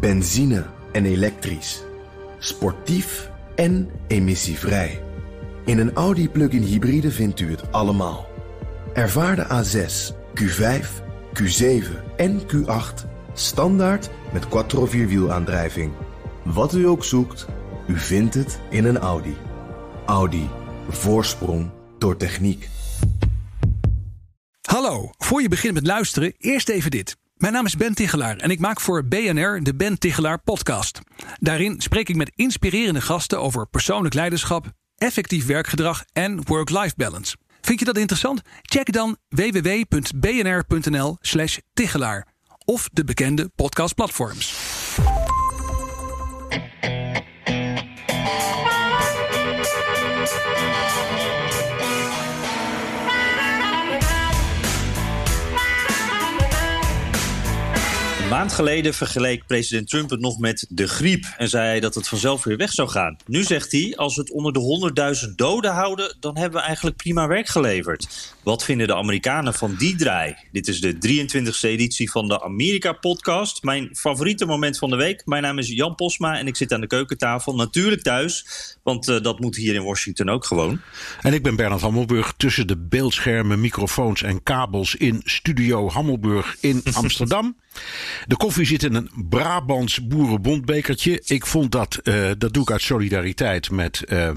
Benzine en elektrisch. Sportief en emissievrij. In een Audi plug-in hybride vindt u het allemaal. Ervaar de A6, Q5, Q7 en Q8 standaard met quattro vierwielaandrijving. Wat u ook zoekt, u vindt het in een Audi. Audi. Voorsprong door techniek. Hallo, voor je begint met luisteren, eerst even dit. Mijn naam is Ben Tichelaar en ik maak voor BNR de Ben Tichelaar podcast. Daarin spreek ik met inspirerende gasten over persoonlijk leiderschap, effectief werkgedrag en work-life balance. Vind je dat interessant? Check dan www.bnr.nl/slash Tichelaar of de bekende podcastplatforms. Een maand geleden vergeleek president Trump het nog met de griep en zei dat het vanzelf weer weg zou gaan. Nu zegt hij: als we het onder de 100.000 doden houden, dan hebben we eigenlijk prima werk geleverd. Wat vinden de Amerikanen van die draai? Dit is de 23e editie van de Amerika-podcast. Mijn favoriete moment van de week. Mijn naam is Jan Posma en ik zit aan de keukentafel. Natuurlijk thuis, want uh, dat moet hier in Washington ook gewoon. En ik ben Bernard Hammelburg tussen de beeldschermen, microfoons en kabels in Studio Hammelburg in Amsterdam. De koffie zit in een Brabants boerenbondbekertje. Ik vond dat, uh, dat doe ik uit solidariteit met uh,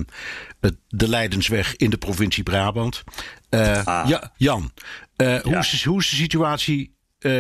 de Leidensweg in de provincie Brabant. Uh, ah. ja, Jan, ja. Hoe, is, hoe, is, de situatie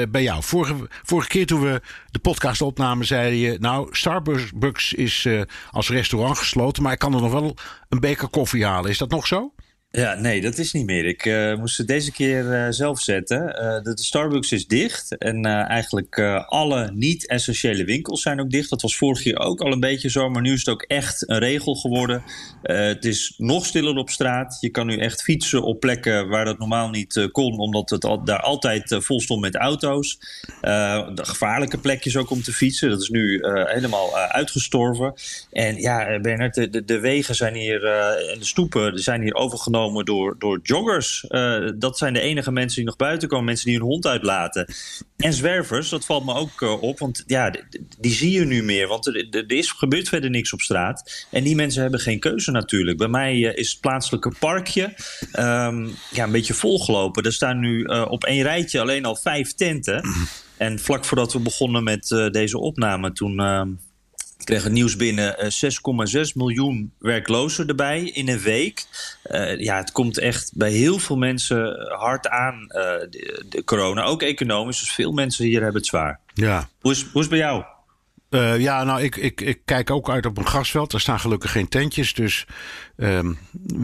bij jou? Vorige, vorige keer toen we de podcast opnamen, zei je: Nou, Starbucks is als restaurant gesloten, maar ik kan er nog wel een beker koffie halen. Is dat nog zo? Ja, nee, dat is niet meer. Ik uh, moest het deze keer uh, zelf zetten. Uh, de, Starbucks is dicht en eigenlijk alle niet-essentiële winkels zijn ook dicht. Dat was vorig jaar ook al een beetje zo, maar nu is het ook echt een regel geworden. het is nog stiller op straat. Je kan nu echt fietsen op plekken waar dat normaal niet kon, omdat het daar altijd vol stond met auto's. de gevaarlijke plekjes ook om te fietsen. Dat is nu helemaal uitgestorven. En ja, Bernard, de, de, de wegen zijn hier en de stoepen zijn hier overgenomen door, door joggers. Uh, dat zijn de enige mensen die nog buiten komen. Mensen die hun hond uitlaten. En zwervers, dat valt me ook uh, op. Want ja, die, zie je nu meer. Want er, er, is, gebeurt verder niks op straat. En die mensen hebben geen keuze natuurlijk. Bij mij uh, is het plaatselijke parkje um, ja, een beetje volgelopen. Er staan nu op één rijtje alleen al vijf tenten. En vlak voordat we begonnen met deze opname, toen ehm, ik kreeg het nieuws binnen 6,6 miljoen werklozen erbij in een week. Uh, ja, het komt echt bij heel veel mensen hard aan, uh, de, de, corona. Ook economisch, dus veel mensen hier hebben het zwaar. Ja. Hoe is, hoe is het bij jou? Uh, ja, nou, ik, ik, ik kijk ook uit op een grasveld. Er staan gelukkig geen tentjes. Dus um,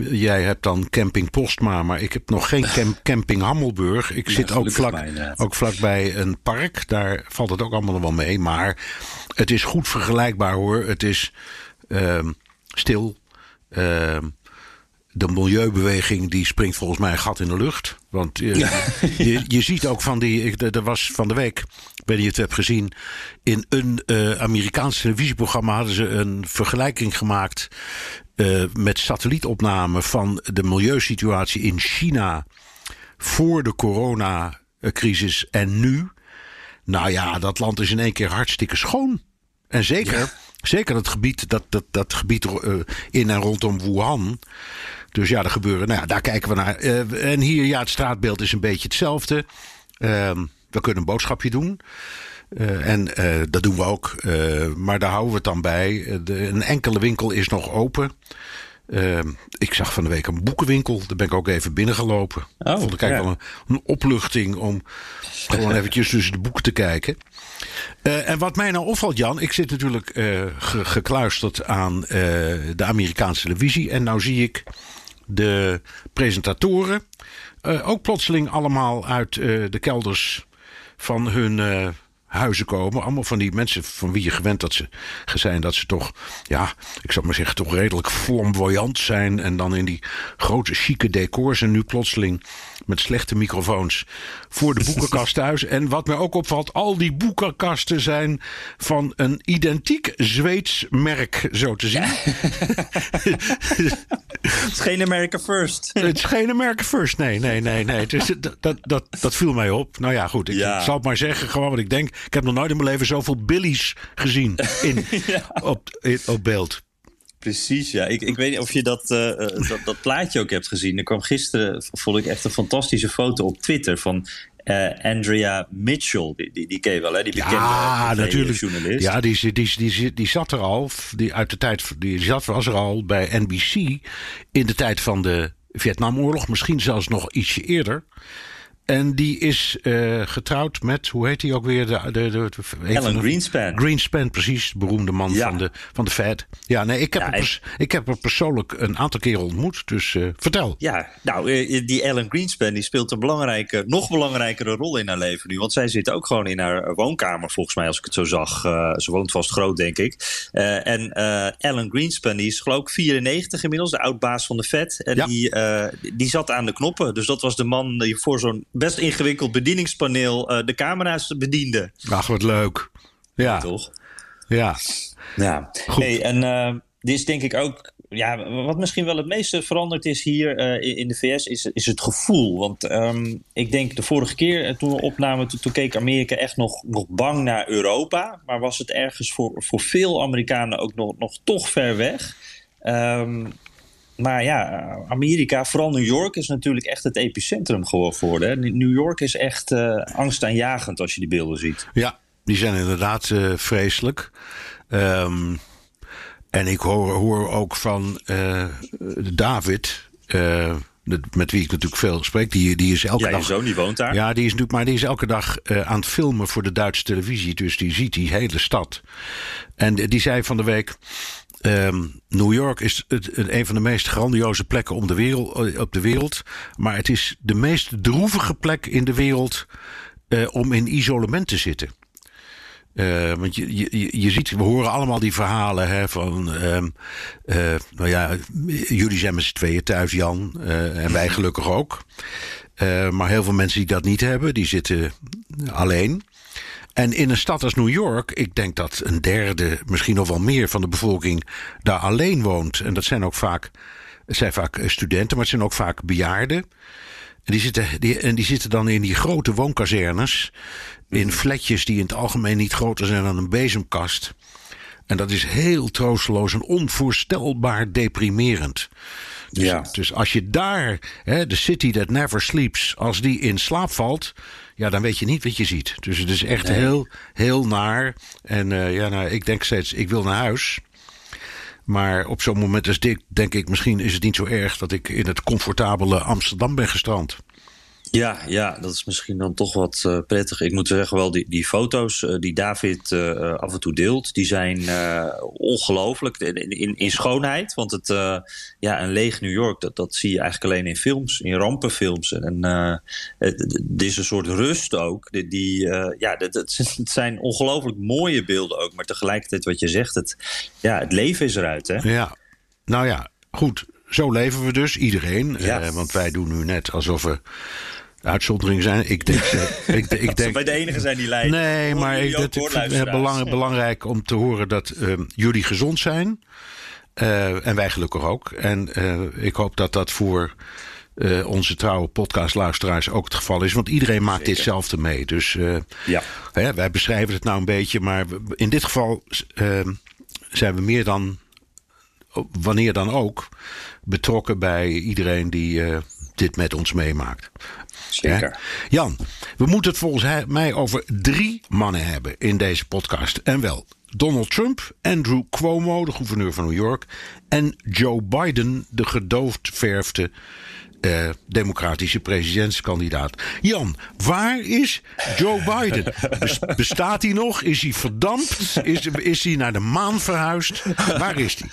jij hebt dan camping Postma, maar ik heb nog geen camp, camping Hammelburg. Ik ja, zit ook, vlak, mij, ook vlakbij een park. Daar valt het ook allemaal nog wel mee. Maar het is goed vergelijkbaar hoor. Het is um, stil. Um, de milieubeweging die springt volgens mij een gat in de lucht. Want uh, je, je ziet ook van die. Er was van de week, ik weet niet of je het hebt gezien. In een uh, Amerikaans televisieprogramma hadden ze een vergelijking gemaakt. Uh, met satellietopname van de milieusituatie in China. voor de coronacrisis en nu. Nou ja, dat land is in één keer hartstikke schoon. En zeker. Ja. Zeker het gebied, dat, dat, dat gebied in en rondom Wuhan. Dus ja, er gebeuren. Nou ja, daar kijken we naar. Uh, en hier, ja, het straatbeeld is een beetje hetzelfde. Uh, we kunnen een boodschapje doen. Uh, en uh, dat doen we ook. maar daar houden we het dan bij. De, een enkele winkel is nog open. Ehm, ik zag van de week een boekenwinkel. Daar ben ik ook even binnengelopen. Oh, Vond ik eigenlijk ja. wel een, een, opluchting om gewoon eventjes tussen de boeken te kijken. Uh, en wat mij nou opvalt, Jan, ik zit natuurlijk uh, ge gekluisterd aan uh, de Amerikaanse televisie. En nou zie ik de presentatoren ook plotseling allemaal uit de kelders van hun huizen komen. Allemaal van die mensen van wie je gewend dat ze zijn dat ze toch, ja, ik zou maar zeggen, toch redelijk flamboyant zijn. En dan in die grote chique decors. En nu plotseling met slechte microfoons voor de boekenkast thuis. En wat mij ook opvalt, al die boekenkasten zijn van een identiek Zweeds merk, zo te zien. het is geen America First. Het is geen America First, nee, nee, nee, nee. Dus dat, dat, dat, dat viel mij op. Nou ja, goed, ik ja. zal het maar zeggen, gewoon wat ik denk. ik heb nog nooit in mijn leven zoveel Billy's gezien in, op, op beeld. Precies, ja. Ik, ik weet niet of je dat, uh, dat, dat, plaatje ook hebt gezien. Er kwam gisteren, vond ik echt een fantastische foto op Twitter van uh, Andrea Mitchell. Die, die, die ken je wel, hè? Die bekende ja, natuurlijk. journalist. Ja, die, die, die, die, zat er al, die uit de tijd, die zat, was er al bij NBC in de tijd van de Vietnamoorlog. Misschien zelfs nog ietsje eerder. En die is uh, getrouwd met, hoe heet hij ook weer? De, de, de, de Alan Greenspan. Greenspan, precies. Beroemde man ja. van, de, van de Fed. Ja, nee, ik heb, ja, ik heb hem persoonlijk een aantal keren ontmoet. Dus uh, vertel. Ja, nou, uh, die Alan Greenspan die speelt een belangrijke, nog belangrijkere rol in haar leven nu. Want zij zit ook gewoon in haar woonkamer, volgens mij, als ik het zo zag. ze woont vast groot, denk ik. en Alan Greenspan, die is geloof ik 94 inmiddels, de oud-baas van de Fed. En ja. die, die zat aan de knoppen. Dus dat was de man die voor zo'n best ingewikkeld bedieningspaneel uh, de camera's bediende. Ach, wat leuk. Ja. Toch? Ja. Ja. Hey, en uh, dit is denk ik ook ja, wat misschien wel het meeste veranderd is hier uh, in de VS, is, is het gevoel. Want um, ik denk de vorige keer toen we opnamen, toen, toen, keek Amerika echt nog, nog bang naar Europa. Maar was het ergens voor, voor veel Amerikanen ook nog, nog toch ver weg. Um, maar ja, Amerika, vooral New York, is natuurlijk echt het epicentrum geworden. New York is echt uh, angstaanjagend als je die beelden ziet. Ja, die zijn inderdaad uh, vreselijk. Um, en ik hoor, hoor ook van uh, David. met wie ik natuurlijk veel spreek. Die, die is elke ja, dag. je zoon die woont daar. Ja, die is natuurlijk, maar die is elke dag aan het filmen voor de Duitse televisie. Dus die ziet die hele stad. En die zei van de week. Um, New York is het, een van de meest grandioze plekken om de wereld, eh, op de wereld. Maar het is de meest droevige plek in de wereld uh, om in isolement te zitten. Uh, want je, je, je ziet, we horen allemaal die verhalen hè, van. Uh, nou ja, jullie zijn met z'n tweeën thuis, Jan. en wij gelukkig ook. maar heel veel mensen die dat niet hebben, die zitten alleen. En in een stad als New York, ik denk dat een derde, misschien nog wel meer van de bevolking daar alleen woont. En dat zijn ook vaak, zijn vaak studenten, maar het zijn ook vaak bejaarden. En die zitten, die, en die zitten dan in die grote woonkazernes. In flatjes die in het algemeen niet groter zijn dan een bezemkast. En dat is heel troosteloos en onvoorstelbaar deprimerend. Dus, ja. dus als je daar, de city that never sleeps, als die in slaap valt, ja, dan weet je niet wat je ziet. Dus het is echt heel, heel naar. En uh, ja, nou, ik denk steeds, ik wil naar huis. Maar op zo'n moment als dit, denk ik, misschien is het niet zo erg dat ik in het comfortabele Amsterdam ben gestrand. Ja, ja, dat is misschien dan toch wat uh, prettig. Ik moet zeggen, wel, die, die foto's uh, die David uh, af en toe deelt, die zijn ongelooflijk in, in, in, schoonheid. Want het, ja, een leeg New York, dat, dat zie je eigenlijk alleen in films, in rampenfilms. En het, is een soort rust ook. Die, die ja, het, het, zijn ongelooflijk mooie beelden ook. Maar tegelijkertijd, wat je zegt, het, ja, het leven is eruit. Hè? Ja, nou ja, goed. Zo leven we dus, iedereen. Ja. want wij doen nu net alsof we uitzondering zijn. Ik denk, ik, ik denk wij de enige zijn die lijden. Nee, maar ik, het is belang, belangrijk om te horen dat uh, jullie gezond zijn. Uh, en wij gelukkig ook. En uh, ik hoop dat dat voor onze trouwe podcastluisteraars ook het geval is. Want iedereen maakt Zeker. ditzelfde mee. Dus ja. hè, wij beschrijven het nou een beetje. Maar in dit geval zijn we meer dan wanneer dan ook betrokken bij iedereen die dit met ons meemaakt. Zeker. Jan, we moeten het volgens mij over drie mannen hebben in deze podcast. En wel Donald Trump, Andrew Cuomo, de gouverneur van New York, en Joe Biden, de gedoofd verfde uh, democratische presidentskandidaat. Jan, waar is Joe Biden? Bestaat hij nog? Is hij verdampt? Is, is hij naar de maan verhuisd? Waar is hij?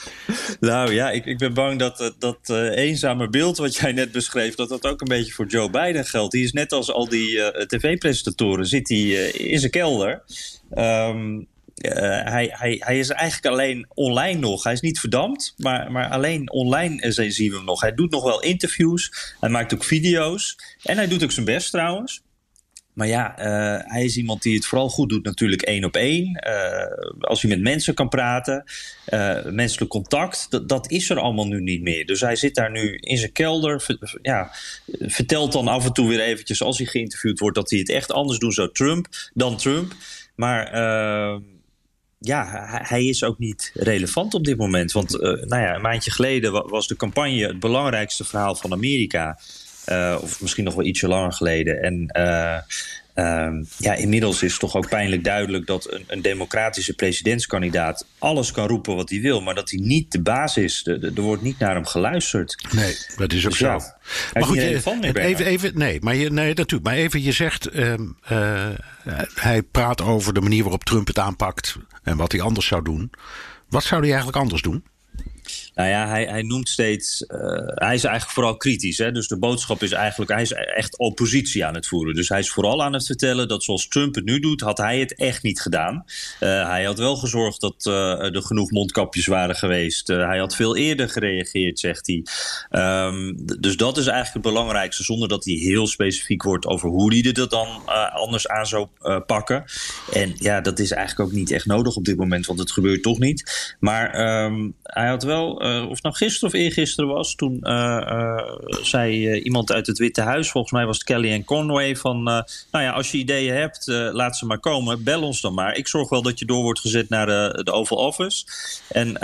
Nou ja, ik, ik ben bang dat dat uh, eenzame beeld wat jij net beschreef... dat dat ook een beetje voor Joe Biden geldt. Die is net als al die uh, tv-presentatoren, zit hij in zijn kelder... Uh, hij, hij, hij is eigenlijk alleen online nog. Hij is niet verdampt, maar, maar alleen online zien we hem nog. Hij doet nog wel interviews. Hij maakt ook video's. En hij doet ook zijn best trouwens. Maar ja, uh, hij is iemand die het vooral goed doet, natuurlijk één op één. Als hij met mensen kan praten, menselijk contact, dat, is er allemaal nu niet meer. Dus hij zit daar nu in zijn kelder. Ja, vertelt dan af en toe weer eventjes, als hij geïnterviewd wordt, dat hij het echt anders doet, zo Trump dan Trump. Maar ja, hij is ook niet relevant op dit moment. Want uh, nou ja, een maandje geleden was de campagne het belangrijkste verhaal van Amerika. Uh, of misschien nog wel ietsje langer geleden. En Ehm, ja, inmiddels is het toch ook pijnlijk duidelijk dat een, een, democratische presidentskandidaat alles kan roepen wat hij wil, maar dat hij niet de baas is. Er wordt niet naar hem geluisterd. Nee, dat is ook dus zo. Ja, maar goed, je, even, even, nee, maar je, nee, natuurlijk. Maar even, je zegt, uh, uh, hij praat over de manier waarop Trump het aanpakt en wat hij anders zou doen. Wat zou hij eigenlijk anders doen? Nou ja, hij, hij noemt steeds. Uh, hij is eigenlijk vooral kritisch. Hè? Dus de boodschap is eigenlijk. Hij is echt oppositie aan het voeren. Dus hij is vooral aan het vertellen dat zoals Trump het nu doet, had hij het echt niet gedaan. Uh, hij had wel gezorgd dat uh, er genoeg mondkapjes waren geweest. hij had veel eerder gereageerd, zegt hij. Um, dus dat is eigenlijk het belangrijkste, zonder dat hij heel specifiek wordt over hoe hij dit dan anders aan zou pakken. En ja, dat is eigenlijk ook niet echt nodig op dit moment, want het gebeurt toch niet. Maar um, hij had wel uh, of nou gisteren of eergisteren was, toen uh, uh, zei iemand uit het Witte Huis, volgens mij was het Kelly en Conway, van nou ja, als je ideeën hebt, laat ze maar komen, bel ons dan maar. Ik zorg wel dat je door wordt gezet naar de, de Oval Office. En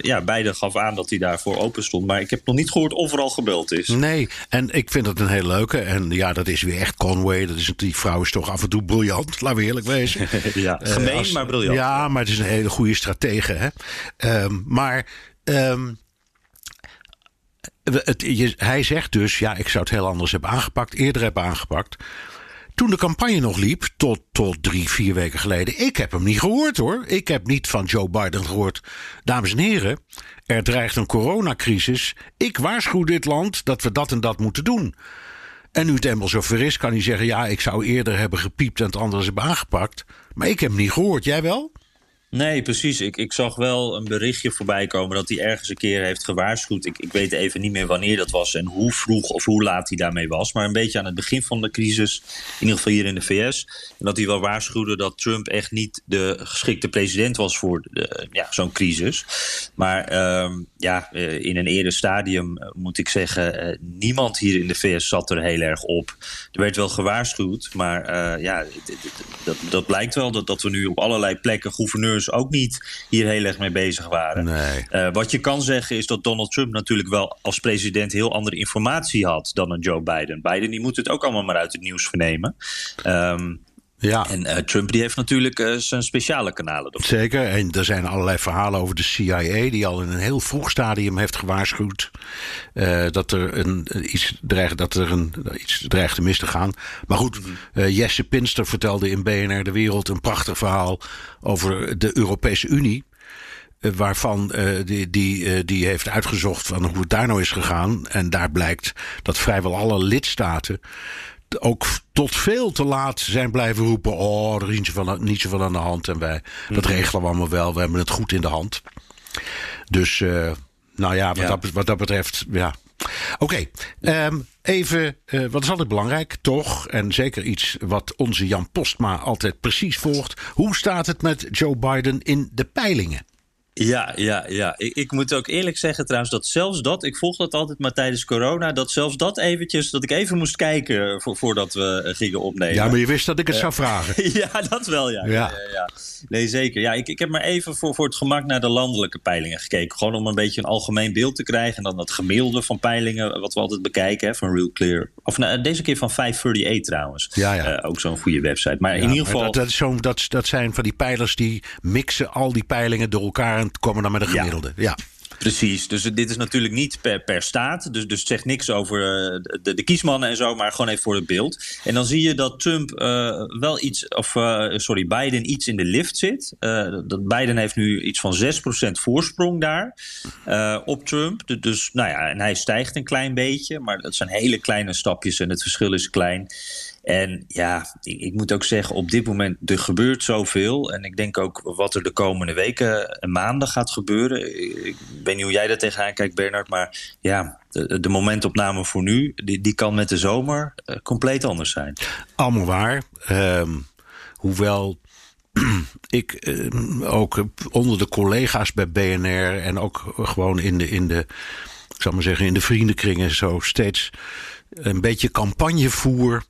ja, beide gaf aan dat hij daarvoor open stond, maar ik heb nog niet gehoord of er al gebeld is. Nee, en ik vind dat een hele leuke. En ja, dat is weer echt Conway. Dat is, die vrouw is toch af en toe briljant, laten we eerlijk wezen. ja, gemeen, maar briljant. Ja, maar het is een hele goede stratege. Hè? Um, maar Um, het, hij zegt dus, ja, ik zou het heel anders hebben aangepakt, eerder hebben aangepakt. Toen de campagne nog liep, tot, tot drie, vier weken geleden, ik heb hem niet gehoord hoor. Ik heb niet van Joe Biden gehoord. Dames en heren, er dreigt een coronacrisis. Ik waarschuw dit land dat we dat en dat moeten doen. En nu het eenmaal zover is, kan hij zeggen: Ja, ik zou eerder hebben gepiept en het anders hebben aangepakt. Maar ik heb hem niet gehoord. Jij wel? Nee, precies. Ik, ik zag wel een berichtje voorbij komen dat hij ergens een keer heeft gewaarschuwd. Ik, ik weet even niet meer wanneer dat was en hoe vroeg of hoe laat hij daarmee was. Maar een beetje aan het begin van de crisis, in ieder geval hier in de VS. En dat hij wel waarschuwde dat Trump echt niet de geschikte president was voor ja, zo'n crisis. Maar ehm, ja, eh, in een eerder stadium eh, moet ik zeggen, eh, niemand hier in de VS zat er heel erg op. Er werd wel gewaarschuwd, maar ja, dat, dat blijkt wel dat, dat we nu op allerlei plekken gouverneurs ook niet hier heel erg mee bezig waren. Nee. Uh, wat je kan zeggen is dat Donald Trump natuurlijk wel als president heel andere informatie had dan een Joe Biden. Biden die moet het ook allemaal maar uit het nieuws vernemen. Um, ja. En uh, Trump die heeft natuurlijk uh, zijn speciale kanalen. Zeker. En er zijn allerlei verhalen over de CIA... die al in een heel vroeg stadium heeft gewaarschuwd... Uh, dat er, een, iets, dreigt, dat er een, iets dreigt mis te gaan. Maar goed, mhm. Jesse Pinster vertelde in BNR De Wereld... een prachtig verhaal over de Europese Unie waarvan uh, die, die, uh, die heeft uitgezocht van hoe het daar nou is gegaan. En daar blijkt dat vrijwel alle lidstaten ook tot veel te laat zijn blijven roepen: Oh, er is niet zoveel, niet zoveel aan de hand. En wij, dat mhm. regelen we allemaal wel. We hebben het goed in de hand. Dus, uh, nou ja, wat, ja. Dat, wat dat betreft, ja. Oké, okay, um, ehm, even, uh, wat is altijd belangrijk, toch? En zeker iets wat onze Jan Postma altijd precies volgt. Hoe staat het met Joe Biden in de peilingen? Ja, ja, ja. Ik, ik, moet ook eerlijk zeggen trouwens dat zelfs dat, ik volg dat altijd maar tijdens corona, dat zelfs dat eventjes, dat ik even moest kijken voor, voordat we eh, gingen opnemen. Ja, maar je wist dat ik het zou vragen. ja, dat wel, ja. ja. ja, ja nee, zeker. Ja, ik, ik heb maar even voor, voor het gemak naar de landelijke peilingen gekeken. Gewoon om een beetje een algemeen beeld te krijgen. En dan dat gemiddelde van peilingen, wat we altijd bekijken, hè, van Real Clear. Of nou, deze keer van 538 trouwens. Ja, ja. Uh, ook zo'n goede website. Maar in ieder geval... Dat, dat, is zo, dat, dat zijn van die pijlers die mixen al die peilingen door elkaar en komen dan met een gemiddelde. ja. Precies, dus dit is natuurlijk niet per, per staat. Dus, dus het zegt niks over uh, de, de, kiesmannen en zo, maar gewoon even voor het beeld. En dan zie je dat Trump uh, wel iets, of uh, sorry, Biden iets in de lift zit. dat Biden heeft nu iets van 6% voorsprong daar op Trump. Dus nou ja, en hij stijgt een klein beetje, maar dat zijn hele kleine stapjes en het verschil is klein. En ja, ik, moet ook zeggen, op dit moment er gebeurt zoveel. En ik denk ook wat er de komende weken en maanden gaat gebeuren. Ik weet niet hoe jij daar tegenaan kijkt, Bernard. Maar ja, de, momentopname voor nu, die, die kan met de zomer uh, compleet anders zijn. Allemaal waar. Um, hoewel ik uh, ook onder de collega's bij BNR en ook gewoon in de, in de, zal maar zeggen, in de vriendenkringen zo steeds een beetje campagne voer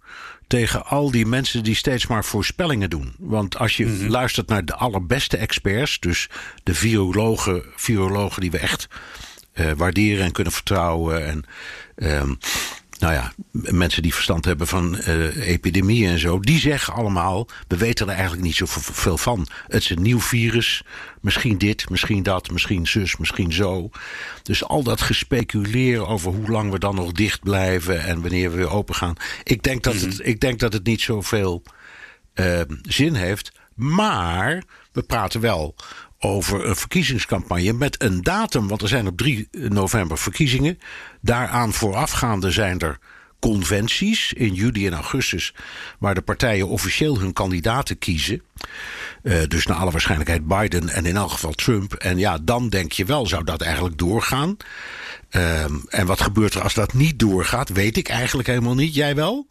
tegen al die mensen die steeds maar voorspellingen doen. Want als je Mhm. luistert naar de allerbeste experts, dus de virologen, virologen die we echt eh, waarderen en kunnen vertrouwen. En ehm, nou ja, mensen die verstand hebben van eh epidemieën en zo, die zeggen allemaal: we weten er eigenlijk niet zo veel van. Het is een nieuw virus, misschien dit, misschien dat, misschien zus, misschien zo. Dus al dat gespeculeer over hoe lang we dan nog dicht blijven en wanneer we weer open gaan. Ik denk dat, het, ik denk dat het niet zoveel eh, zin heeft. Maar we praten wel over een verkiezingscampagne met een datum. Want er zijn op 3 november verkiezingen. Daaraan voorafgaande zijn er conventies in juli en augustus. Waar de partijen officieel hun kandidaten kiezen. Eh, dus naar alle waarschijnlijkheid Biden en in elk geval Trump. En ja, dan denk je wel, zou dat eigenlijk doorgaan? Ehm, en wat gebeurt er als dat niet doorgaat, weet ik eigenlijk helemaal niet. Jij wel?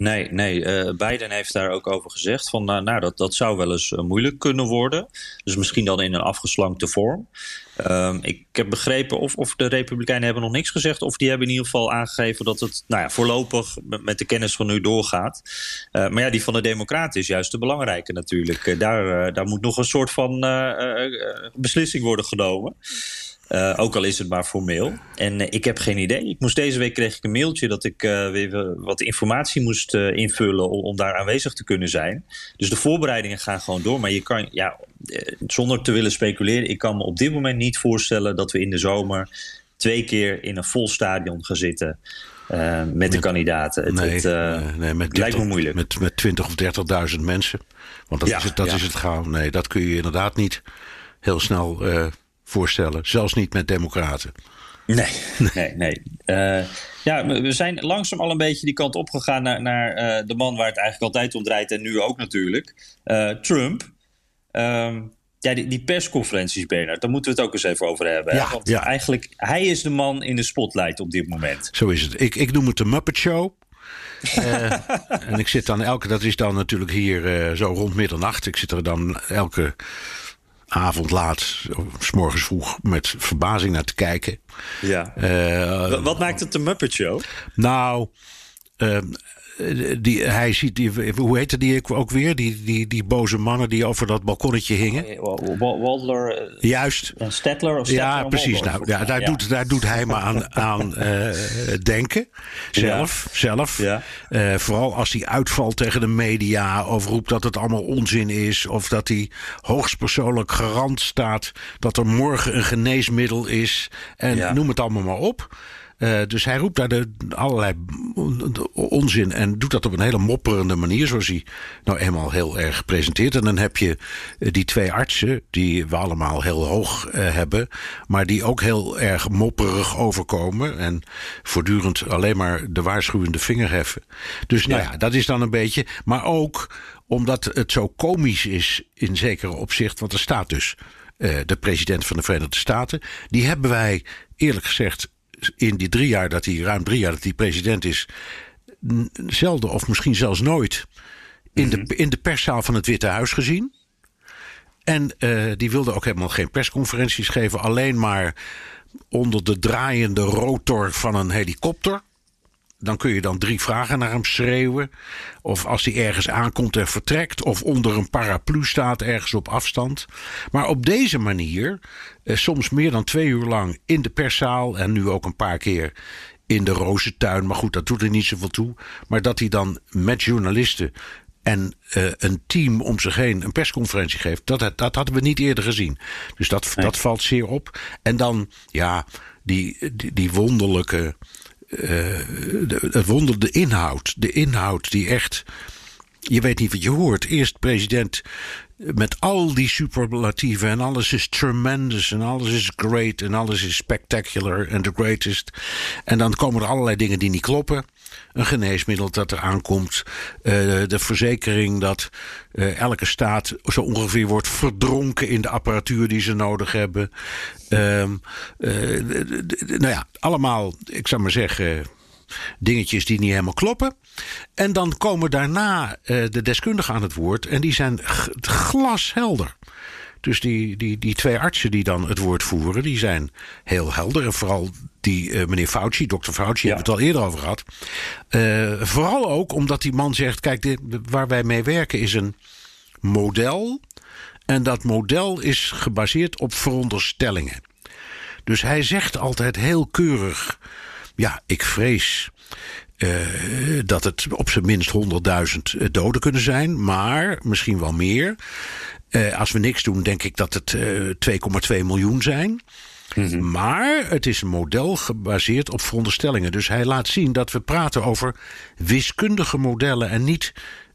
Nee, nee eh, Biden heeft daar ook over gezegd van nou, nou dat, dat zou wel eens eh, moeilijk kunnen worden. Dus misschien dan in een afgeslankte vorm. Ehm, ik heb begrepen of, of de Republikeinen hebben nog niks gezegd, of die hebben in ieder geval aangegeven dat het nou ja, voorlopig met, de kennis van nu doorgaat. Eh, maar ja, die van de Democraten is juist de belangrijke natuurlijk. Daar, daar moet nog een soort van beslissing worden genomen. Uh, ook al is het maar formeel. En uh, ik heb geen idee. Ik moest deze week kreeg ik een mailtje dat ik uh, weer wat informatie moest invullen om, om, daar aanwezig te kunnen zijn. Dus de voorbereidingen gaan gewoon door. Maar je kan, ja, zonder te willen speculeren, ik kan me op dit moment niet voorstellen dat we in de zomer twee keer in een vol stadion gaan zitten. met, met de kandidaten. Het, nee, het nee, met 30, lijkt me moeilijk. Met, met 20 of 30.000 mensen. Want dat, Ja, is, het, dat ja. is het gauw. Nee, dat kun je inderdaad niet heel snel voorstellen. Zelfs niet met democraten. Nee, nee, nee. Uh, ja, we zijn langzaam al een beetje die kant opgegaan naar, naar uh, de man waar het eigenlijk altijd om draait en nu ook natuurlijk. Uh, Trump. Um, ja, die, die persconferenties, Bernard, daar moeten we het ook eens even over hebben. Ja? Want ja. eigenlijk, hij is de man in de spotlight op dit moment. Zo is het. Ik, ik noem het de Muppet Show. uh, en ik zit dan elke, dat is dan natuurlijk hier uh, zo rond middernacht. Ik zit er dan elke avond laat, s morgens vroeg, met verbazing naar te kijken. Ja. Uh, wat maakt het de Muppet Show? Nou, uh, die, hij ziet, die, hoe heette die ook weer? Die, die, die boze mannen die over dat balkonnetje hingen. Waldler. Juist. En Stettler of Ja, Stettler precies. Waldler, Nou, ja, daar, ja. Doet, daar doet hij me aan, aan uh, denken. Zelf. Ja. zelf. Ja. Uh, vooral als hij uitvalt tegen de media. Of roept dat het allemaal onzin is. Of dat hij hoogstpersoonlijk garant staat. Dat er morgen een geneesmiddel is. En Ja. noem het allemaal maar op. Uh, dus hij roept daar de, allerlei onzin en doet dat op een hele mopperende manier, zoals hij nou eenmaal heel erg presenteert. En dan heb je uh, die twee artsen, die we allemaal heel hoog uh, hebben, maar die ook heel erg mopperig overkomen en voortdurend alleen maar de waarschuwende vinger heffen. Dus nou ja, dat is dan een beetje, maar ook omdat het zo komisch is in zekere opzicht, want er staat dus de president van de Verenigde Staten. Die hebben wij eerlijk gezegd in die drie jaar dat hij, ruim drie jaar dat hij president is, zelden of misschien zelfs nooit in, Mhm. de, in de perszaal van het Witte Huis gezien. En uh, die wilde ook helemaal geen persconferenties geven, alleen maar onder de draaiende rotor van een helikopter. Dan kun je dan drie vragen naar hem schreeuwen. Of als hij ergens aankomt en vertrekt. Of onder een paraplu staat ergens op afstand. Maar op deze manier, eh, soms meer dan twee uur lang in de perszaal. En nu ook een paar keer in de rozentuin. Maar goed, dat doet er niet zoveel toe. Maar dat hij dan met journalisten en uh, een team om zich heen een persconferentie geeft. Dat, dat hadden we niet eerder gezien. Dus dat, nee. dat valt zeer op. En dan, ja, die, die, die wonderlijke. De, het wonder, de inhoud. De inhoud die echt. Je weet niet wat je hoort. Eerst president met al die superlatieven en alles is tremendous en alles is great en alles is spectacular en the greatest. En dan komen er allerlei dingen die niet kloppen. Een geneesmiddel dat er aankomt. Uh, de verzekering dat uh, elke staat zo ongeveer wordt verdronken in de apparatuur die ze nodig hebben. Uh, nou ja, allemaal, ik zou maar zeggen dingetjes die niet helemaal kloppen. En dan komen daarna uh, de deskundigen aan het woord en die zijn glashelder. Dus die, die, die twee artsen die dan het woord voeren, die zijn heel helder. En vooral die uh, meneer Fauci, dokter Fauci, ja. hebben we het al eerder over gehad. Uh, vooral ook omdat die man zegt: kijk, de, de, waar wij mee werken is een model. En dat model is gebaseerd op veronderstellingen. Dus hij zegt altijd heel keurig: ja, ik vrees. Uh, dat het op zijn minst 100.000 doden kunnen zijn, maar misschien wel meer. Uh, als we niks doen, denk ik dat het uh, 2,2 miljoen zijn. Mm -hmm. Maar het is een model gebaseerd op veronderstellingen. Dus hij laat zien dat we praten over wiskundige modellen en niet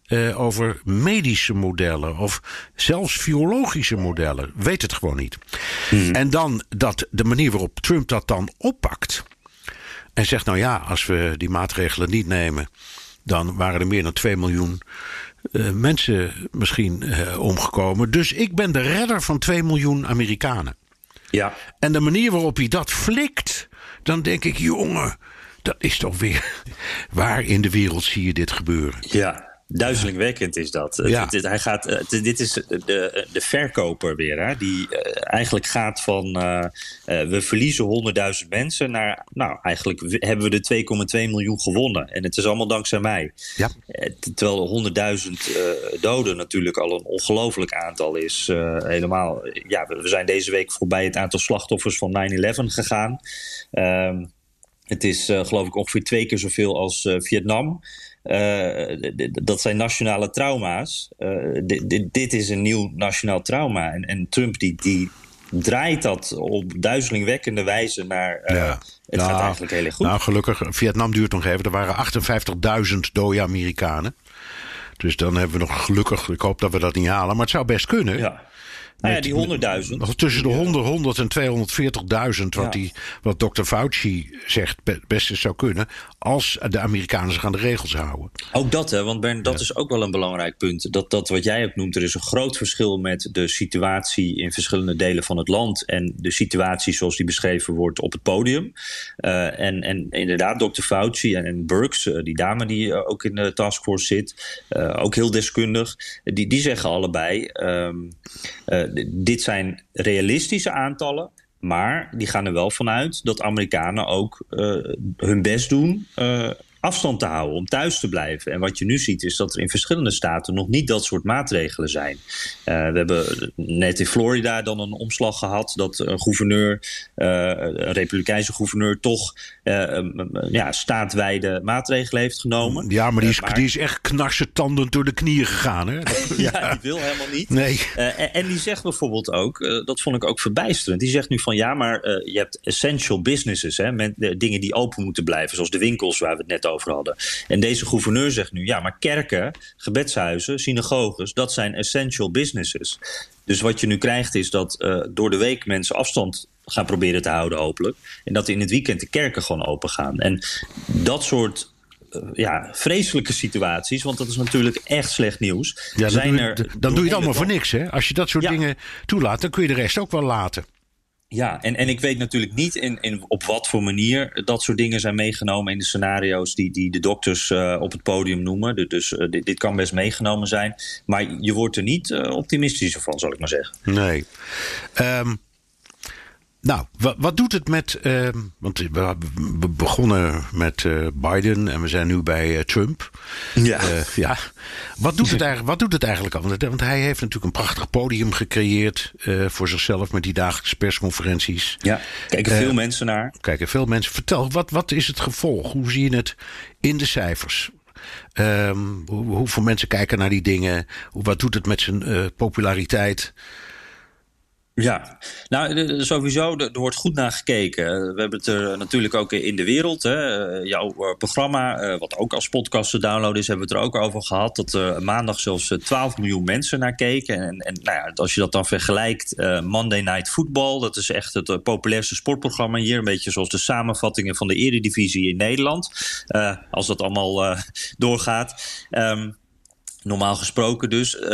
uh, over medische modellen of zelfs biologische modellen. Weet het gewoon niet. Mm -hmm. En dan dat de manier waarop Trump dat dan oppakt. En zegt nou ja, als we die maatregelen niet nemen, dan waren er meer dan 2 miljoen uh, mensen misschien uh, omgekomen. Dus ik ben de redder van 2 miljoen Amerikanen. Ja. En de manier waarop hij dat flikt, dan denk ik, jongen, dat is toch weer. Waar in de wereld zie je dit gebeuren? Ja. Duizelingwekkend is dat. Ja. Hij gaat, dit is de, de verkoper weer, hè, die uh, eigenlijk gaat van uh, uh, we verliezen 100.000 mensen naar, nou eigenlijk hebben we de 2,2 miljoen gewonnen. En het is allemaal dankzij mij. Ja. terwijl 100.000 doden natuurlijk al een ongelooflijk aantal is. helemaal, ja, we zijn deze week voorbij het aantal slachtoffers van 9-11 gegaan. Ehm, het is geloof ik ongeveer twee keer zoveel als Vietnam. Uh, dat zijn nationale trauma's. Uh, dit, dit, dit, is een nieuw nationaal trauma. En, en Trump die, die draait dat op duizelingwekkende wijze naar. Uh, ja. Het nou, gaat eigenlijk heel erg goed. Nou, gelukkig, Vietnam duurt nog even. Er waren 58.000 dode Amerikanen. Dus dan hebben we nog gelukkig, ik hoop dat we dat niet halen, maar het zou best kunnen. Ja. Nou ja, die 100.000. Nog tussen de 100, 100 en 240.000, wat, ja. wat dokter Fauci zegt best zou kunnen. Als de Amerikanen zich aan de regels houden. Ook dat, hè, want Bern, dat ja. is ook wel een belangrijk punt. Dat, dat wat jij ook noemt, er is een groot verschil met de situatie in verschillende delen van het land. En de situatie zoals die beschreven wordt op het podium. Uh, en, en inderdaad, dokter Fauci en, en Burks, uh, die dame die uh, ook in de taskforce zit, ook heel deskundig. Die, die zeggen allebei. Um, dit zijn realistische aantallen. Maar die gaan er wel vanuit dat Amerikanen ook uh, hun best doen uh, afstand te houden, om thuis te blijven. En wat je nu ziet is dat er in verschillende staten nog niet dat soort maatregelen zijn. Uh, we hebben net in Florida dan een omslag gehad dat een gouverneur, een republikeinse gouverneur, toch ja, staatwijde maatregelen heeft genomen. Ja, maar die is, maar, die is echt knarsetandend door de knieën gegaan. Hè? ja, die wil helemaal niet. Nee. En, en, die zegt bijvoorbeeld ook, dat vond ik ook verbijsterend, die zegt nu van ja, maar je hebt essential businesses, hè, met, dingen die open moeten blijven, zoals de winkels waar we het net over over hadden. En deze gouverneur zegt nu: ja, maar kerken, gebedshuizen, synagoges, dat zijn essential businesses. Dus wat je nu krijgt is dat uh, door de week mensen afstand gaan proberen te houden, hopelijk. En dat in het weekend de kerken gewoon open gaan. En dat soort uh, ja, vreselijke situaties, want dat is natuurlijk echt slecht nieuws. Ja, dan, zijn doe je, er dan doe je het allemaal voor niks. Hè? Als je dat soort ja. dingen toelaat, dan kun je de rest ook wel laten. Ja, en, en ik weet natuurlijk niet in, in, op wat voor manier dat soort dingen zijn meegenomen in de scenario's die, die de dokters uh, op het podium noemen. Dus uh, dit, dit, kan best meegenomen zijn. Maar je wordt er niet uh, optimistischer van, zal ik maar zeggen. Nee. Um, nou, wat, wat, doet het met. Uh, want we, we begonnen met uh, Biden en we zijn nu bij uh, Trump. Ja. ja. Wat, doet het eigenlijk, wat doet het eigenlijk al? Want hij heeft natuurlijk een prachtig podium gecreëerd voor zichzelf met die dagelijkse persconferenties. Ja, kijken veel mensen naar. Kijken veel mensen. Vertel, wat, wat is het gevolg? Hoe zie je het in de cijfers? Um, hoe, hoeveel mensen kijken naar die dingen? Wat doet het met zijn populariteit? Ja, nou sowieso, er wordt goed naar gekeken. We hebben het er natuurlijk ook in de wereld. Hè. Jouw programma, wat ook als podcast te downloaden is, hebben we het er ook over gehad. Dat er maandag zelfs 12 miljoen mensen naar keken. En, en nou ja, als je dat dan vergelijkt, uh, Monday Night Football, dat is echt het populairste sportprogramma hier. Een beetje zoals de samenvattingen van de Eredivisie in Nederland. Als dat allemaal doorgaat. Um, Normaal gesproken dus. Uh,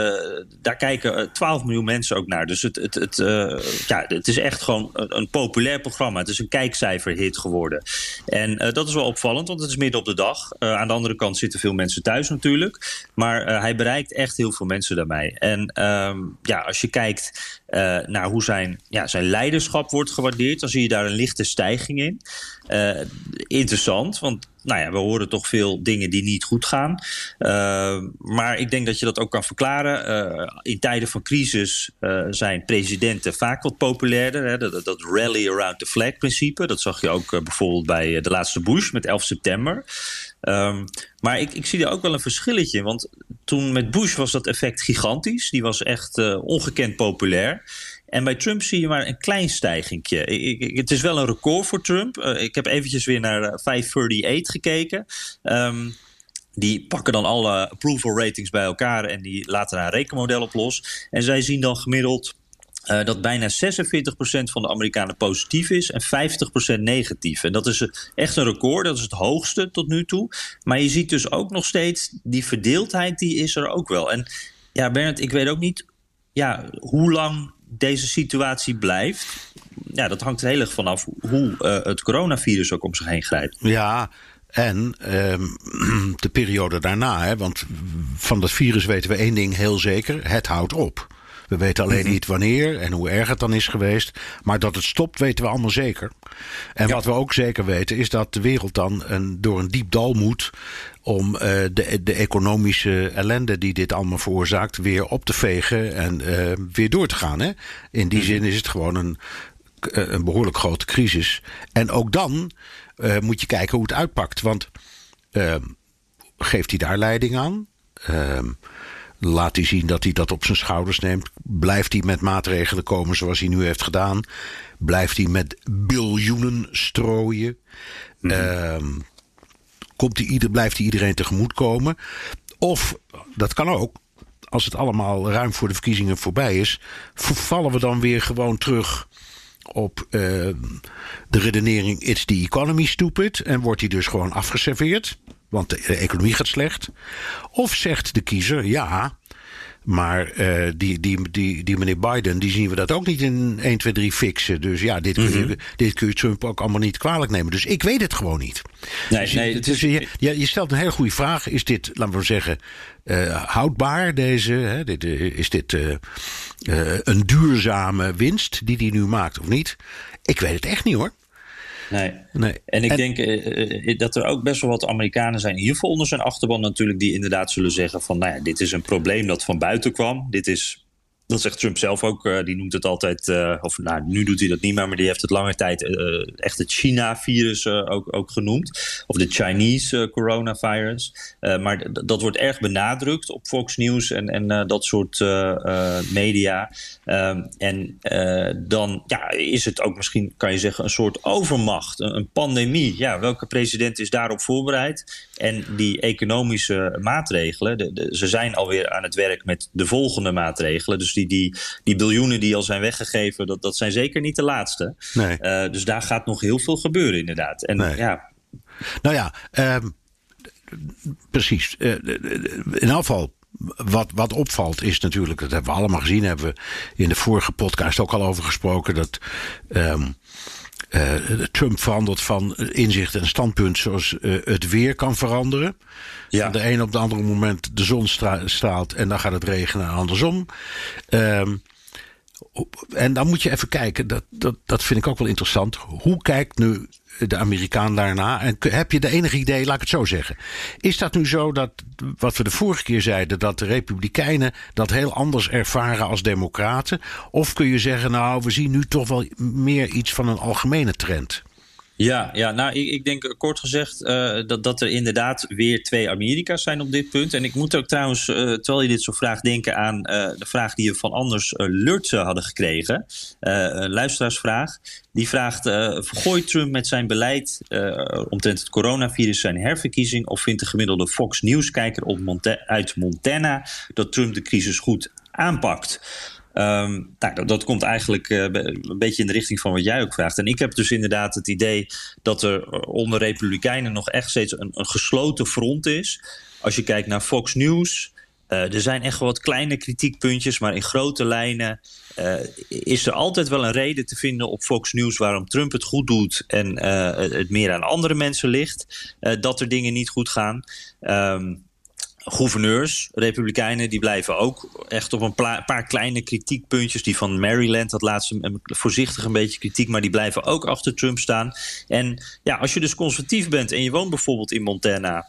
daar kijken 12 miljoen mensen ook naar. Dus het, het, het, uh, ja, het is echt gewoon een, populair programma. Het is een kijkcijferhit geworden. En dat is wel opvallend, want het is midden op de dag. aan de andere kant zitten veel mensen thuis natuurlijk. Maar hij bereikt echt heel veel mensen daarmee. En ehm, ja, als je kijkt naar hoe zijn, ja, zijn leiderschap wordt gewaardeerd... dan zie je daar een lichte stijging in. interessant, want nou ja, we horen toch veel dingen die niet goed gaan. Uh, maar ik denk dat je dat ook kan verklaren. Uh, in tijden van crisis uh, zijn presidenten vaak wat populairder. Hè? Dat, dat, rally around the flag principe. Dat zag je ook bijvoorbeeld bij de laatste Bush met 11 september. Um, maar ik, ik zie er ook wel een verschilletje in. Want toen met Bush was dat effect gigantisch. Die was echt ongekend populair. En bij Trump zie je maar een klein stijgingje. Ik, het is wel een record voor Trump. Uh, ik heb eventjes weer naar 538 eh, gekeken. Um, die pakken dan alle approval ratings bij elkaar en die laten daar een rekenmodel op los. En zij zien dan gemiddeld uh, dat bijna 46% van de Amerikanen positief is en 50% negatief. En dat is echt een record, dat is het hoogste tot nu toe. Maar je ziet dus ook nog steeds die verdeeldheid, die is er ook wel. En ja, Bernard, ik weet ook niet ja, hoe lang deze situatie blijft, ja, dat hangt er heel erg vanaf hoe uh, het coronavirus ook om zich heen grijpt. Ja, en ehm, de periode daarna, hè, want van dat virus weten we één ding heel zeker: het houdt op. We weten alleen mhm. niet wanneer en hoe erg het dan is geweest. Maar dat het stopt, weten we allemaal zeker. En wat we ook zeker weten, is dat de wereld dan een, door een diep dal moet om uh, de, de economische ellende die dit allemaal veroorzaakt weer op te vegen en uh, weer door te gaan. Hè? In die mhm. zin is het gewoon een, eh, een behoorlijk grote crisis. En ook dan uh, moet je kijken hoe het uitpakt. Want geeft hij daar leiding aan? Ehm, laat hij zien dat hij dat op zijn schouders neemt? Blijft hij met maatregelen komen zoals hij nu heeft gedaan? Blijft hij met biljoenen strooien? Mm komt die, ieder, blijft hij iedereen tegemoet komen? Of, dat kan ook, als het allemaal ruim voor de verkiezingen voorbij is, vallen we dan weer gewoon terug op uh, de redenering: it's the economy stupid. En wordt hij dus gewoon afgeserveerd, want de economie gaat slecht. Of zegt de kiezer: ja, maar uh, die, die, die, die meneer Biden, die zien we dat ook niet in 1, 2, 3 fixen. Dus ja, dit, kun je, mm dit kun je Trump ook allemaal niet kwalijk nemen. Dus ik weet het gewoon niet. Nee, dus, nee, is, je, je, stelt een hele goede vraag. Is dit, laten we zeggen, uh, houdbaar? Deze, hè, dit, is dit een duurzame winst die hij nu maakt of niet? Ik weet het echt niet hoor. Nee. nee. En ik denk uh, dat er ook best wel wat Amerikanen zijn, geval onder zijn achterban natuurlijk, die inderdaad zullen zeggen van, nou ja, dit is een probleem dat van buiten kwam. Dit is dat zegt Trump zelf ook. Uh, die noemt het altijd, uh, of nou, nu doet hij dat niet meer, maar die heeft het lange tijd uh, echt het China-virus ook, ook genoemd. Of de Chinese coronavirus. maar dat wordt erg benadrukt op Fox News en, en dat soort media. Ehm, en dan ja, is het ook misschien, kan je zeggen, een soort overmacht, een, een pandemie. Ja, welke president is daarop voorbereid? En die economische maatregelen, de, de, ze zijn alweer aan het werk met de volgende maatregelen. Dus die, die, die biljoenen die al zijn weggegeven, dat, dat zijn zeker niet de laatste. Nee. Uh, dus daar gaat nog heel veel gebeuren, inderdaad. En nee. ja. Nou ja, um, precies. Uh, in elk geval. Wat, wat opvalt is natuurlijk, dat hebben we allemaal gezien, hebben we in de vorige podcast ook al over gesproken, dat um, uh, Trump verandert van inzicht en standpunt zoals uh, het weer kan veranderen. Ja. Van de een op de andere moment de zon straalt en dan gaat het regenen en andersom. Um, en dan moet je even kijken, dat, dat, dat vind ik ook wel interessant. Hoe kijkt nu de Amerikaan daarna? En heb je de enige idee, laat ik het zo zeggen. Is dat nu zo dat, wat we de vorige keer zeiden, dat de Republikeinen dat heel anders ervaren als Democraten? Of kun je zeggen, nou, we zien nu toch wel meer iets van een algemene trend? Ja, ja nou, ik, ik denk kort gezegd uh, dat, dat er inderdaad weer twee Amerika's zijn op dit punt. En ik moet ook trouwens, uh, terwijl je dit zo vraagt, denken aan uh, de vraag die we van Anders Lurtse hadden gekregen. een luisteraarsvraag. Die vraagt: vergooit Trump met zijn beleid omtrent het coronavirus zijn herverkiezing? Of vindt de gemiddelde Fox News-kijker uit Montana dat Trump de crisis goed aanpakt? Um, nou, dat, dat, komt eigenlijk uh, een beetje in de richting van wat jij ook vraagt. En ik heb dus inderdaad het idee dat er onder Republikeinen nog echt steeds een, gesloten front is. Als je kijkt naar Fox News, er zijn echt wel wat kleine kritiekpuntjes, maar in grote lijnen is er altijd wel een reden te vinden op Fox News waarom Trump het goed doet en het meer aan andere mensen ligt dat er dingen niet goed gaan. Um, gouverneurs, republikeinen, die blijven ook echt op een paar kleine kritiekpuntjes. Die van Maryland had laatst voorzichtig een beetje kritiek, maar die blijven ook achter Trump staan. En ja, als je dus conservatief bent en je woont bijvoorbeeld in Montana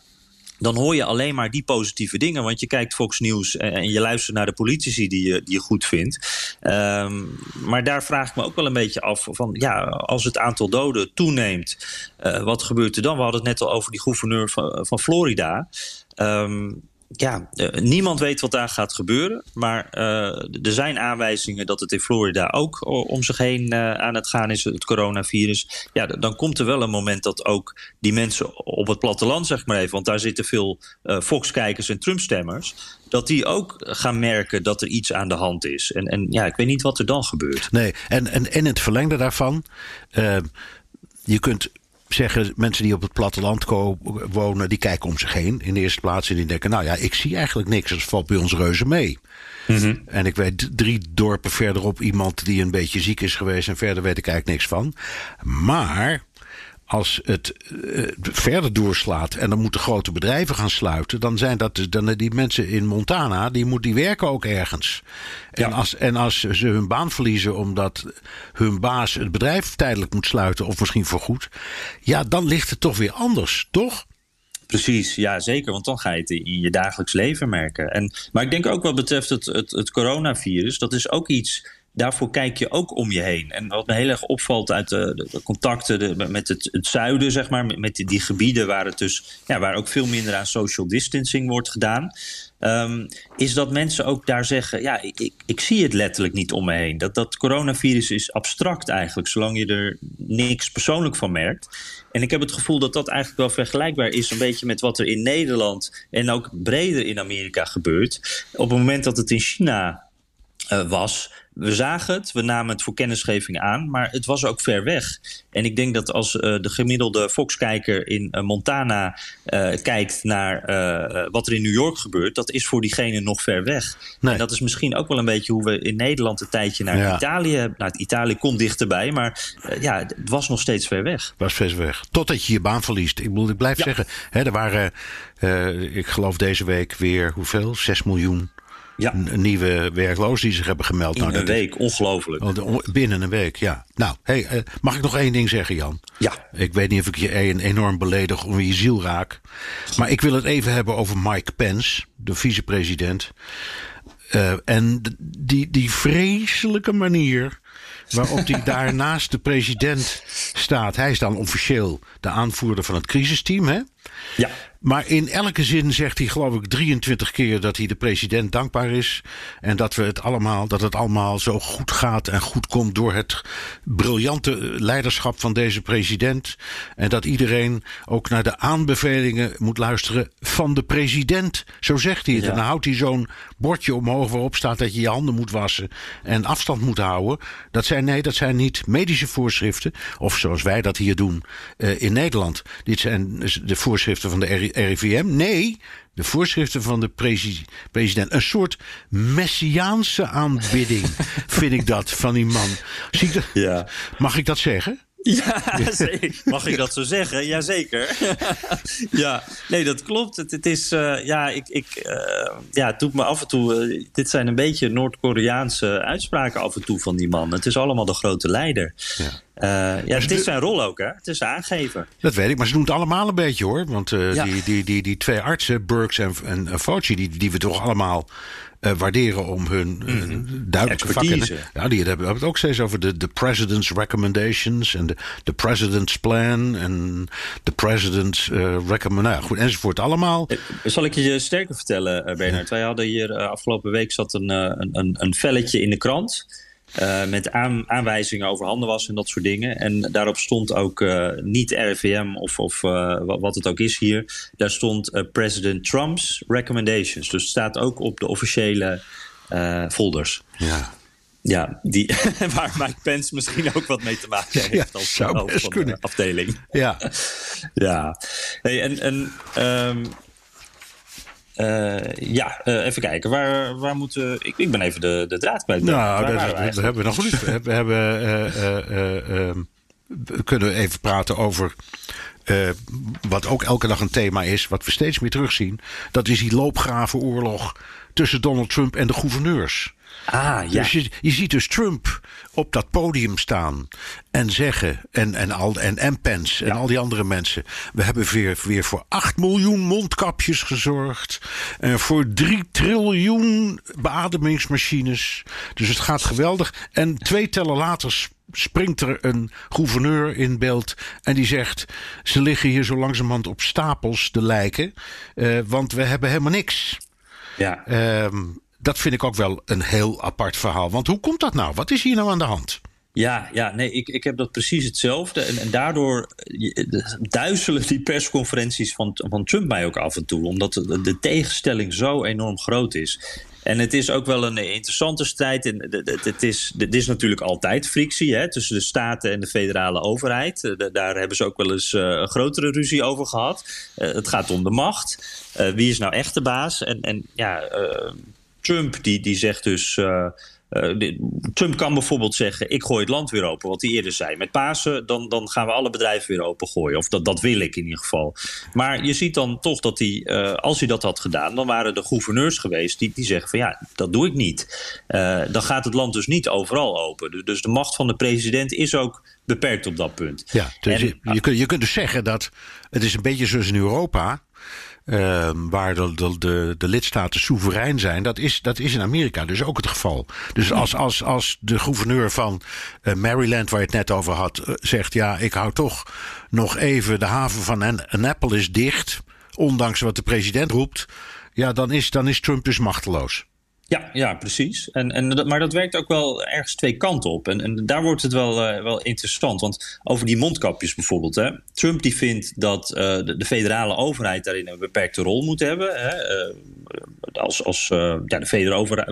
dan hoor je alleen maar die positieve dingen. Want je kijkt Fox News en je luistert naar de politici die je, die je goed vindt. Um, maar daar vraag ik me ook wel een beetje af van... ja, als het aantal doden toeneemt, uh, wat gebeurt er dan? We hadden het net al over die gouverneur van, van Florida... Um, ja, uh, niemand weet wat daar gaat gebeuren. Maar uh, er zijn aanwijzingen dat het in Florida ook om zich heen uh, aan het gaan is, het coronavirus. Ja, dan komt er wel een moment dat ook die mensen op het platteland, zeg maar even, want daar zitten veel Fox-kijkers en Trump-stemmers, dat die ook gaan merken dat er iets aan de hand is. En, en ja, ik weet niet wat er dan gebeurt. Nee, en, en, en het verlengde daarvan. je kunt zeggen mensen die op het platteland wonen, die kijken om zich heen in de eerste plaats. En die denken, nou ja, ik zie eigenlijk niks. Dat valt bij ons reuze mee. Mm -hmm. En ik weet drie dorpen verderop iemand die een beetje ziek is geweest. En verder weet ik eigenlijk niks van. Maar als het uh, verder doorslaat en dan moeten grote bedrijven gaan sluiten, dan zijn dat dan die mensen in Montana, die, moet, die werken ook ergens. En, ja. als, en als ze hun baan verliezen omdat hun baas het bedrijf tijdelijk moet sluiten, of misschien voorgoed, ja, dan ligt het toch weer anders, toch? Precies, ja zeker, want dan ga je het in je dagelijks leven merken. En, maar ik denk ook wat betreft het, het, het coronavirus, dat is ook iets daarvoor kijk je ook om je heen. En wat me heel erg opvalt uit de, de contacten de, met het, zuiden, zeg maar, met, die, gebieden waar het dus, ja, waar ook veel minder aan social distancing wordt gedaan. Um, is dat mensen ook daar zeggen: ja, ik, ik, zie het letterlijk niet om me heen. Dat, dat coronavirus is abstract eigenlijk, zolang je er niks persoonlijk van merkt. En ik heb het gevoel dat dat eigenlijk wel vergelijkbaar is, een beetje met wat er in Nederland en ook breder in Amerika gebeurt. Op het moment dat het in China uh, was, we zagen het, we namen het voor kennisgeving aan, maar het was ook ver weg. En ik denk dat als uh, de gemiddelde Fox-kijker in uh, Montana uh, kijkt naar wat er in New York gebeurt, dat is voor diegene nog ver weg. Nee. En dat is misschien ook wel een beetje hoe we in Nederland een tijdje naar ja. Italië hebben. Nou, Italië komt dichterbij, maar ja, het was nog steeds ver weg. Was ver weg. Totdat je je baan verliest. Ik, bedoel, ik blijf ja. zeggen, hè, er waren, ik geloof deze week weer hoeveel? 6 miljoen ja. nieuwe werklozen die zich hebben gemeld. In nou, een week, is, ongelooflijk. Oh, binnen een week, ja. Nou, hey, uh, mag ik nog één ding zeggen, Jan? Ja. Ik weet niet of ik je een enorm beledig om je ziel raak. Maar ik wil het even hebben over Mike Pence, de vicepresident. Uh, en die, die vreselijke manier waarop hij daar naast de president staat. Hij is dan officieel de aanvoerder van het crisisteam, hè? Ja. Maar in elke zin zegt hij, geloof ik, 23 keer dat hij de president dankbaar is. En dat, we het allemaal, dat het allemaal zo goed gaat en goed komt door het briljante leiderschap van deze president. En dat iedereen ook naar de aanbevelingen moet luisteren van de president. Zo zegt hij het. Ja. En dan houdt hij zo'n bordje omhoog waarop staat dat je je handen moet wassen en afstand moet houden. Dat zijn, nee, dat zijn niet medische voorschriften. Of zoals wij dat hier doen uh, in Nederland. Dit zijn de voorschriften van de RIVM. Nee, de voorschriften van de president. Een soort messiaanse aanbidding vind ik dat van die man. Zie ik dat? Ja. Mag ik dat zeggen? Ja, mag ik dat zo zeggen? Jazeker. ja, nee, dat klopt. Het, het is, uh, ja, ik, ik, uh, ja, het doet me af en toe. Uh, dit zijn een beetje Noord-Koreaanse uitspraken af en toe van die man. Het is allemaal de grote leider. Ja. ja, het is zijn rol ook, hè? Het is aangeven. Dat weet ik, maar ze doen het allemaal een beetje hoor. Want ja. die, die, die, die twee artsen, Burks en, en Fauci, die, die we toch allemaal uh, waarderen om hun uh, mm-hmm. duidelijke vakken. Ja, die hebben het ook steeds over de, de president's recommendations en de, de president's plan en de president's uh, recommend. Nou, goed, enzovoort. Allemaal. Zal ik je sterker vertellen, Bernard? Ja. Wij hadden hier afgelopen week zat een, een, een, een velletje in de krant. Uh, met aan, aanwijzingen over handenwas en dat soort dingen. En daarop stond ook uh, niet RIVM of, of uh, wat het ook is hier. Daar stond President Trump's recommendations. Dus het staat ook op de officiële folders. Ja. Ja, die, waar Mike Pence misschien ook wat mee te maken heeft ja, als hoofd van kunnen. de afdeling. Ja. ja. Hey, en, en um, ja, even kijken. Waar, waar moeten. Ik, ik ben even de, de draad kwijt. Nou, dat, hebben we nog goed. we hebben. we kunnen even praten over. wat ook elke dag een thema is, wat we steeds meer terugzien. Dat is die loopgravenoorlog tussen Donald Trump en de gouverneurs. Ah, ja. Dus je, je, ziet dus Trump op dat podium staan en zeggen, en, en, al, en, en Pence en al die andere mensen. We hebben weer, weer voor 8 miljoen mondkapjes gezorgd. En voor 3 triljoen beademingsmachines. Dus het gaat geweldig. En twee tellen later springt er een gouverneur in beeld. En die zegt: Ze liggen hier zo langzamerhand op stapels, de lijken. Uh, want we hebben helemaal niks. Ja. Uh, dat vind ik ook wel een heel apart verhaal. Want hoe komt dat nou? Wat is hier nou aan de hand? Ja, ja nee, ik, ik heb dat precies hetzelfde. En, en daardoor duizelen die persconferenties van, van Trump mij ook af en toe. Omdat de, de tegenstelling zo enorm groot is. En het is ook wel een interessante strijd. En het is, het is natuurlijk altijd frictie hè, tussen de staten en de federale overheid. Daar hebben ze ook wel eens eh, een grotere ruzie over gehad. Eh, het gaat om de macht. Wie is nou echt de baas? En, en ja, Trump die, die zegt dus. Uh, Trump kan bijvoorbeeld zeggen: Ik gooi het land weer open. Wat hij eerder zei. Met Pasen, dan, dan gaan we alle bedrijven weer opengooien. Of dat, dat wil ik in ieder geval. Maar je ziet dan toch dat hij, uh, als hij dat had gedaan, dan waren de gouverneurs geweest die, die zeggen: van ja, dat doe ik niet. Uh, dan gaat het land dus niet overal open. Dus de macht van de president is ook beperkt op dat punt. Ja, dus en, je, je, kunt, je kunt dus zeggen dat het is een beetje zoals in Europa uh, waar de, de, de, lidstaten soeverein zijn. Dat is, dat is in Amerika dus ook het geval. Dus als, als, als de gouverneur van uh, Maryland, waar je het net over had, uh, zegt: Ja, ik hou toch nog even de haven van Annapolis dicht. Ondanks wat de president roept. Ja, dan is, dan is Trump dus machteloos. Ja, ja precies. En, en, maar dat werkt ook wel ergens twee kanten op. En, en daar wordt het wel, uh, wel interessant. Want over die mondkapjes bijvoorbeeld. Hè. Trump die vindt dat uh, de, de, federale overheid daarin een beperkte rol moet hebben. Hè. Uh, als, als ja, de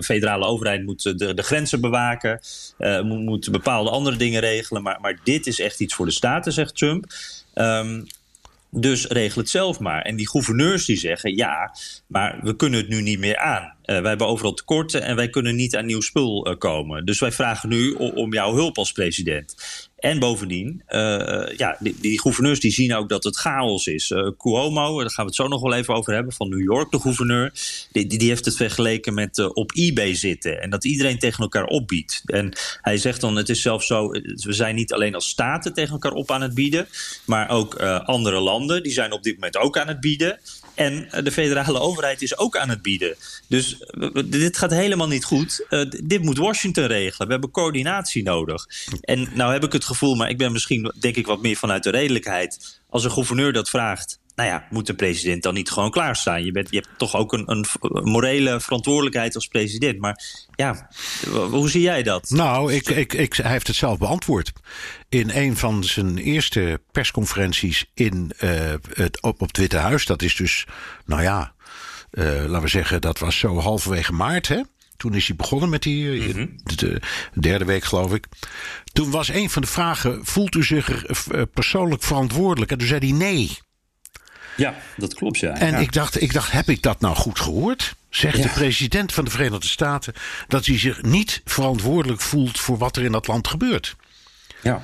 federale, overheid moet de, de grenzen bewaken. moet, moet bepaalde andere dingen regelen. Maar, maar dit is echt iets voor de staten, zegt Trump. Um, dus regel het zelf maar. En die gouverneurs die zeggen ja, maar we kunnen het nu niet meer aan. Uh, wij hebben overal tekorten en wij kunnen niet aan nieuw spul uh, komen. Dus wij vragen nu om, jouw hulp als president. En bovendien, uh, ja, die, gouverneurs die zien ook dat het chaos is. Cuomo, daar gaan we het zo nog wel even over hebben, van New York, de gouverneur. Die, die heeft het vergeleken met op eBay zitten. En dat iedereen tegen elkaar opbiedt. En hij zegt dan, het is zelfs zo, we zijn niet alleen als staten tegen elkaar op aan het bieden. Maar ook andere landen, die zijn op dit moment ook aan het bieden. En de federale overheid is ook aan het bieden. Dus dit gaat helemaal niet goed. Dit moet Washington regelen. We hebben coördinatie nodig. En nou heb ik het gevoel, maar ik ben misschien denk ik wat meer vanuit de redelijkheid. Als een gouverneur dat vraagt, nou ja, moet de president dan niet gewoon klaarstaan? Je, bent, je hebt toch ook een, een morele verantwoordelijkheid als president. Maar ja, hoe zie jij dat? Nou, ik, ik, ik, hij heeft het zelf beantwoord. In een van zijn eerste persconferenties in, uh, het, op, op het Witte Huis. Dat is dus, nou ja, uh, laten we zeggen, dat was zo halverwege maart, hè? Toen is hij begonnen met die mm -hmm. de, derde week, geloof ik. Toen was een van de vragen: voelt u zich persoonlijk verantwoordelijk? En toen zei hij nee. Ja, dat klopt, ja. En ja. Ik, dacht, ik dacht, heb ik dat nou goed gehoord? Zegt ja. de president van de Verenigde Staten dat hij zich niet verantwoordelijk voelt voor wat er in dat land gebeurt. Ja.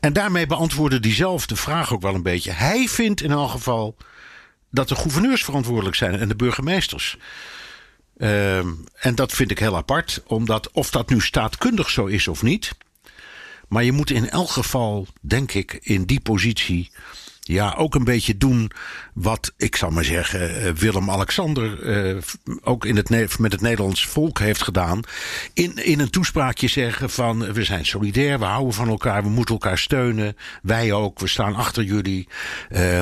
En daarmee beantwoordde hij zelf de vraag ook wel een beetje. Hij vindt in elk geval dat de gouverneurs verantwoordelijk zijn en de burgemeesters. Um, en dat vind ik heel apart, omdat of dat nu staatkundig zo is of niet. Maar je moet in elk geval, denk ik, in die positie ja, ook een beetje doen wat, ik zal maar zeggen, Willem-Alexander uh, ook in het, met het Nederlands volk heeft gedaan. In, in een toespraakje zeggen van we zijn solidair, we houden van elkaar, we moeten elkaar steunen. Wij ook, we staan achter jullie. Uh,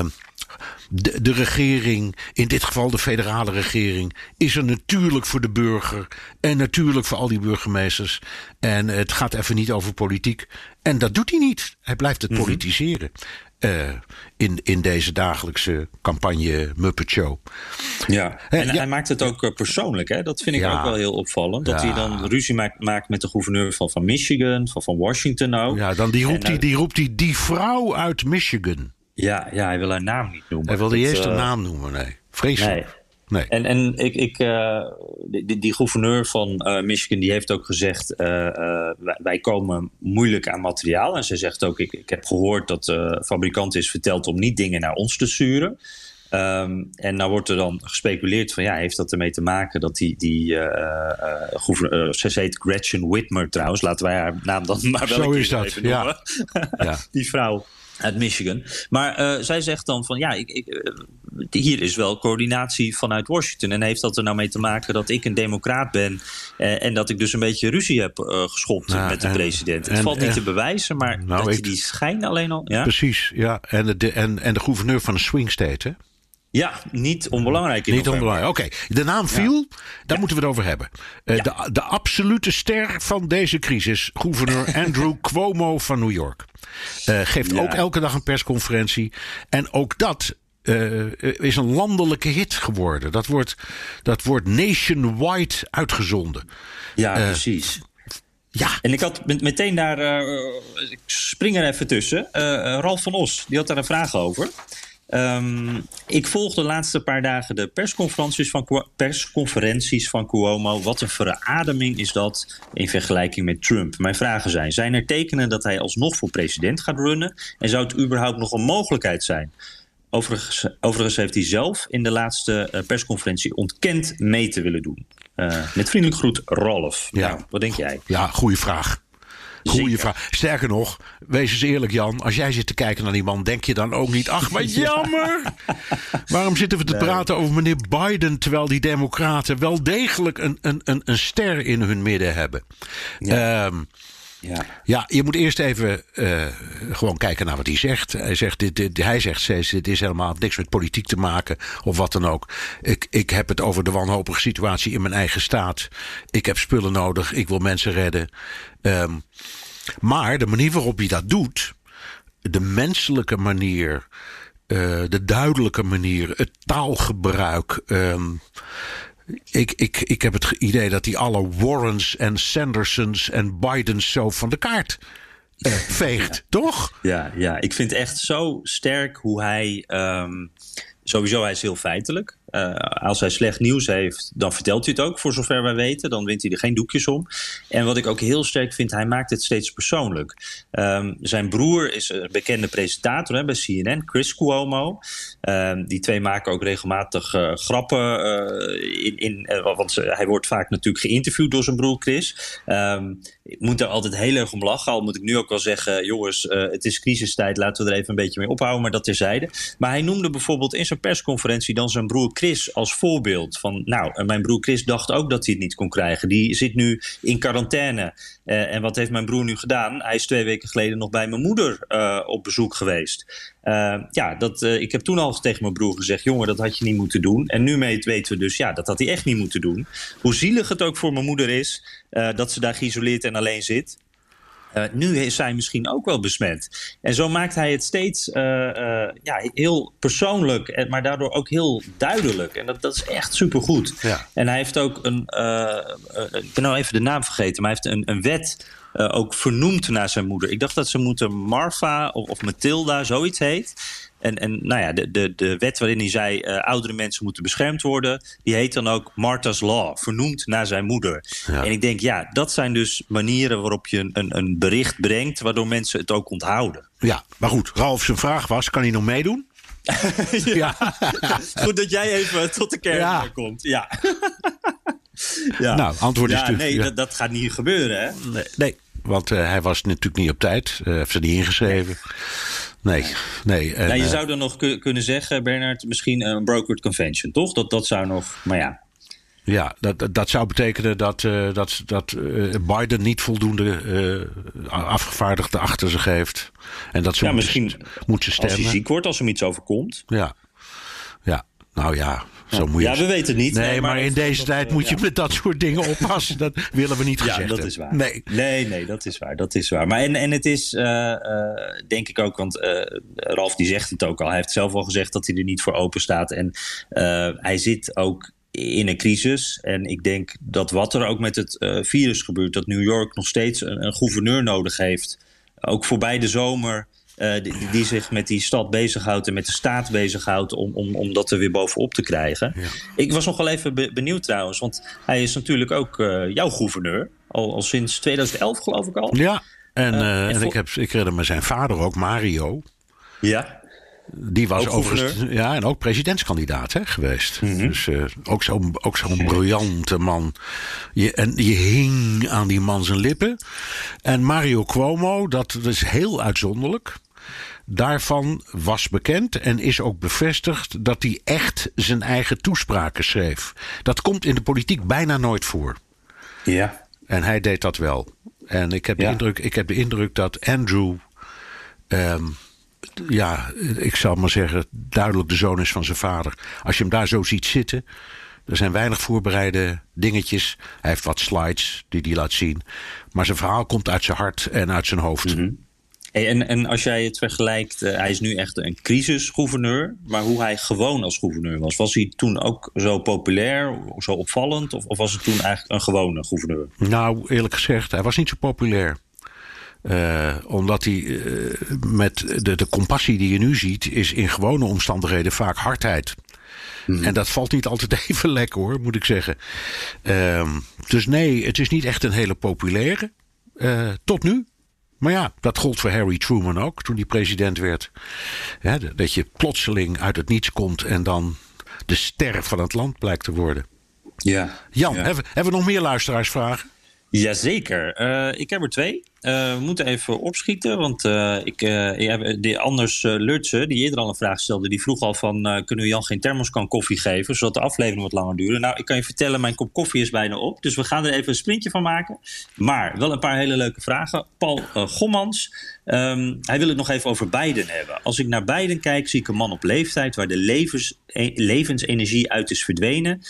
de, de regering, in dit geval de federale regering, is er natuurlijk voor de burger en natuurlijk voor al die burgemeesters. En het gaat even niet over politiek. En dat doet hij niet. Hij blijft het politiseren. Uh, in, in deze dagelijkse campagne Muppet Show. Ja, en ja. hij maakt het ook persoonlijk. Hè? Dat vind ik ja. ook wel heel opvallend. Dat ja. hij dan ruzie maakt, maakt met de gouverneur van, van Michigan, van, van Washington nou. Ja, dan die roept, en, hij, die, roept hij die vrouw uit Michigan. Ja, ja, hij wil haar naam niet noemen. Hij wil de eerste uh, naam noemen, nee. Vreselijk. Nee. Nee. En, en ik, ik, die, die, gouverneur van Michigan die heeft ook gezegd: wij, wij, komen moeilijk aan materiaal. En ze zegt ook: ik, ik heb gehoord dat de fabrikant is verteld om niet dingen naar ons te sturen. Ehm, en nou wordt er dan gespeculeerd van ja, heeft dat ermee te maken dat die, die uh, uh, ze heet Gretchen Whitmer trouwens, laten wij haar naam dan maar wel Zo is dat, ja. ja. die vrouw uit Michigan. Maar zij zegt dan van ja, ik, ik, hier is wel coördinatie vanuit Washington. En heeft dat er nou mee te maken dat ik een democraat ben en dat ik dus een beetje ruzie heb geschopt nou, met de president? Het valt niet te bewijzen, maar nou, dat ik, die schijn alleen al. Ja? Precies, ja. En de, en, en de gouverneur van een swing state, hè? Ja, niet onbelangrijk. niet onbelangrijk. Oké, de naam viel, daar moeten we het over hebben. Uh, de, de absolute ster van deze crisis, gouverneur Andrew Cuomo van New York. Uh, geeft ook elke dag een persconferentie. En ook dat uh, is een landelijke hit geworden. Dat wordt, dat wordt nationwide uitgezonden. Ja, precies. Ja. En ik had meteen daar, ik spring er even tussen. Ralf van Os, die had daar een vraag over. Um, ik volg de laatste paar dagen de persconferenties van, persconferenties van Cuomo. Wat een verademing is dat in vergelijking met Trump. Mijn vragen zijn: zijn er tekenen dat hij alsnog voor president gaat runnen? En zou het überhaupt nog een mogelijkheid zijn? Overigens, overigens heeft hij zelf in de laatste uh, persconferentie ontkend mee te willen doen. Uh, met vriendelijk groet, Rolf. Ja. Nou, wat denk jij? Ja, goede vraag. Goeie vraag. Sterker nog, wees eens eerlijk Jan. Als jij zit te kijken naar die man, denk je dan ook niet... Ach, wat jammer. Waarom zitten we te praten over meneer Biden... terwijl die democraten wel degelijk een, een, een, een ster in hun midden hebben? Ja. Um, ja. ja, je moet eerst even uh, gewoon kijken naar wat hij zegt. Hij zegt, dit, dit, hij zegt steeds, dit is helemaal niks met politiek te maken of wat dan ook. Ik, ik heb het over de wanhopige situatie in mijn eigen staat. Ik heb spullen nodig, ik wil mensen redden. Um, maar de manier waarop hij dat doet, de menselijke manier, uh, de duidelijke manier, het taalgebruik. Um, ik, ik, ik heb het idee dat hij alle Warrens en Sandersons en Bidens zo van de kaart uh, veegt, toch? Ja, ja, ik vind echt zo sterk hoe hij. Um, sowieso, hij is heel feitelijk. Uh, als hij slecht nieuws heeft, dan vertelt hij het ook, voor zover wij weten. Dan wint hij er geen doekjes om. En wat ik ook heel sterk vind, hij maakt het steeds persoonlijk. Um, zijn broer is een bekende presentator hè, bij CNN, Chris Cuomo. Um, die twee maken ook regelmatig uh, grappen. Uh, in, in, want hij wordt vaak natuurlijk geïnterviewd door zijn broer Chris. Um, ik moet er altijd heel erg om lachen. Al moet ik nu ook wel zeggen, jongens, het is crisistijd. Laten we er even een beetje mee ophouden, maar dat terzijde. Maar hij noemde bijvoorbeeld in zijn persconferentie dan zijn broer Chris als voorbeeld. Van, nou, mijn broer Chris dacht ook dat hij het niet kon krijgen. Die zit nu in quarantaine. Uh, en wat heeft mijn broer nu gedaan? Hij is twee weken geleden nog bij mijn moeder uh, op bezoek geweest. Uh, ja, dat, ik heb toen al tegen mijn broer gezegd: jongen, dat had je niet moeten doen. En nu weten we dus, ja, dat had hij echt niet moeten doen. Hoe zielig het ook voor mijn moeder is dat ze daar geïsoleerd en alleen zit. Uh, nu is zij misschien ook wel besmet. En zo maakt hij het steeds uh, uh, ja, heel persoonlijk, maar daardoor ook heel duidelijk. En dat, dat is echt supergoed. Ja. En hij heeft ook een, ik ben nou even de naam vergeten, maar hij heeft een, een wet ook vernoemd naar zijn moeder. Ik dacht dat ze moeten Marfa of, of Matilda, zoiets heet. En, en nou ja, de, de, de wet waarin hij zei uh, oudere mensen moeten beschermd worden, die heet dan ook Martha's Law, vernoemd naar zijn moeder. En ik denk, ja, dat zijn dus manieren waarop je een, een bericht brengt, waardoor mensen het ook onthouden. Ja, maar goed, Ralf zijn vraag was, kan hij nog meedoen? ja. Goed dat jij even tot de kern ja. komt. Ja. ja. Nou, antwoord is ja, Nee, dat, dat, gaat niet gebeuren, hè? Nee, nee want uh, hij was natuurlijk niet op tijd. Uh, heeft ze niet ingeschreven. Nee, nee. En, nou, je eh, zou dan nog kunnen zeggen, Bernard, misschien een brokered convention, toch? Dat, dat zou nog, maar ja. Ja, dat, dat zou betekenen dat, uh, dat, dat uh, Biden niet voldoende uh, afgevaardigden achter zich heeft. En dat ze ja, misschien moet ze stemmen. Als hij ziek wordt, als hem iets overkomt. Ja, ja. nou ja, zo moet je ja, we weten het niet. Nee, maar, in deze tijd moet je met dat soort dingen oppassen. Dat willen we niet gezegd Ja, dat is waar. Nee. nee, nee, dat is waar. Dat is waar. Maar en, en het is, uh, uh, denk ik ook, want uh, Ralf die zegt het ook al. Hij heeft zelf al gezegd dat hij er niet voor open staat. En hij zit ook in een crisis. En ik denk dat wat er ook met het virus gebeurt, dat New York nog steeds een, een gouverneur nodig heeft. Ook voorbij de zomer die, die, zich met die stad bezighoudt en met de staat bezighoudt om, om, om dat er weer bovenop te krijgen. Ja. Ik was nog wel even benieuwd trouwens, want hij is natuurlijk ook jouw gouverneur. Al, al sinds 2011 geloof ik al. Ja, en, en, en ik, heb, ik redde met zijn vader ook, Mario. Ja. Die was overigens ja, en ook presidentskandidaat hè, geweest. Mhm. Dus uh, ook zo'n ook zo'n briljante man. Je, en je hing aan die man zijn lippen. En Mario Cuomo, dat is heel uitzonderlijk. Daarvan was bekend en is ook bevestigd dat hij echt zijn eigen toespraken schreef. Dat komt in de politiek bijna nooit voor. Ja. En hij deed dat wel. En ik heb, de, indruk, ik heb de indruk dat Andrew. Um, ja, ik zal maar zeggen, duidelijk de zoon is van zijn vader. Als je hem daar zo ziet zitten. Er zijn weinig voorbereide dingetjes. Hij heeft wat slides die hij laat zien. Maar zijn verhaal komt uit zijn hart en uit zijn hoofd. Mhm. Hey, en, en als jij het vergelijkt, uh, hij is nu echt een crisisgouverneur. Maar hoe hij gewoon als gouverneur was. Was hij toen ook zo populair, zo opvallend? Of, of was het toen eigenlijk een gewone gouverneur? Nou, eerlijk gezegd, hij was niet zo populair. Uh, omdat hij uh, met de, de compassie die je nu ziet, is in gewone omstandigheden vaak hardheid. Mm. En dat valt niet altijd even lekker hoor, moet ik zeggen. Uh, dus nee, het is niet echt een hele populaire. Tot nu. Maar ja, dat gold voor Harry Truman ook, toen hij president werd. Dat je plotseling uit het niets komt en dan de ster van het land blijkt te worden. Ja. Jan, ja. Hebben, hebben we nog meer luisteraarsvragen? Jazeker. Uh, ik heb er twee. Uh, we moeten even opschieten, want uh, ik, die Anders Lutsen, die eerder al een vraag stelde, die vroeg al van, kunnen we Jan geen thermoskan koffie geven, zodat de aflevering wat langer duurt? Nou, ik kan je vertellen, mijn kop koffie is bijna op, dus we gaan er even een sprintje van maken. Maar wel een paar hele leuke vragen. Paul Gommans, um, hij wil het nog even over Biden hebben. Als ik naar Biden kijk, zie ik een man op leeftijd waar de levens, levensenergie uit is verdwenen.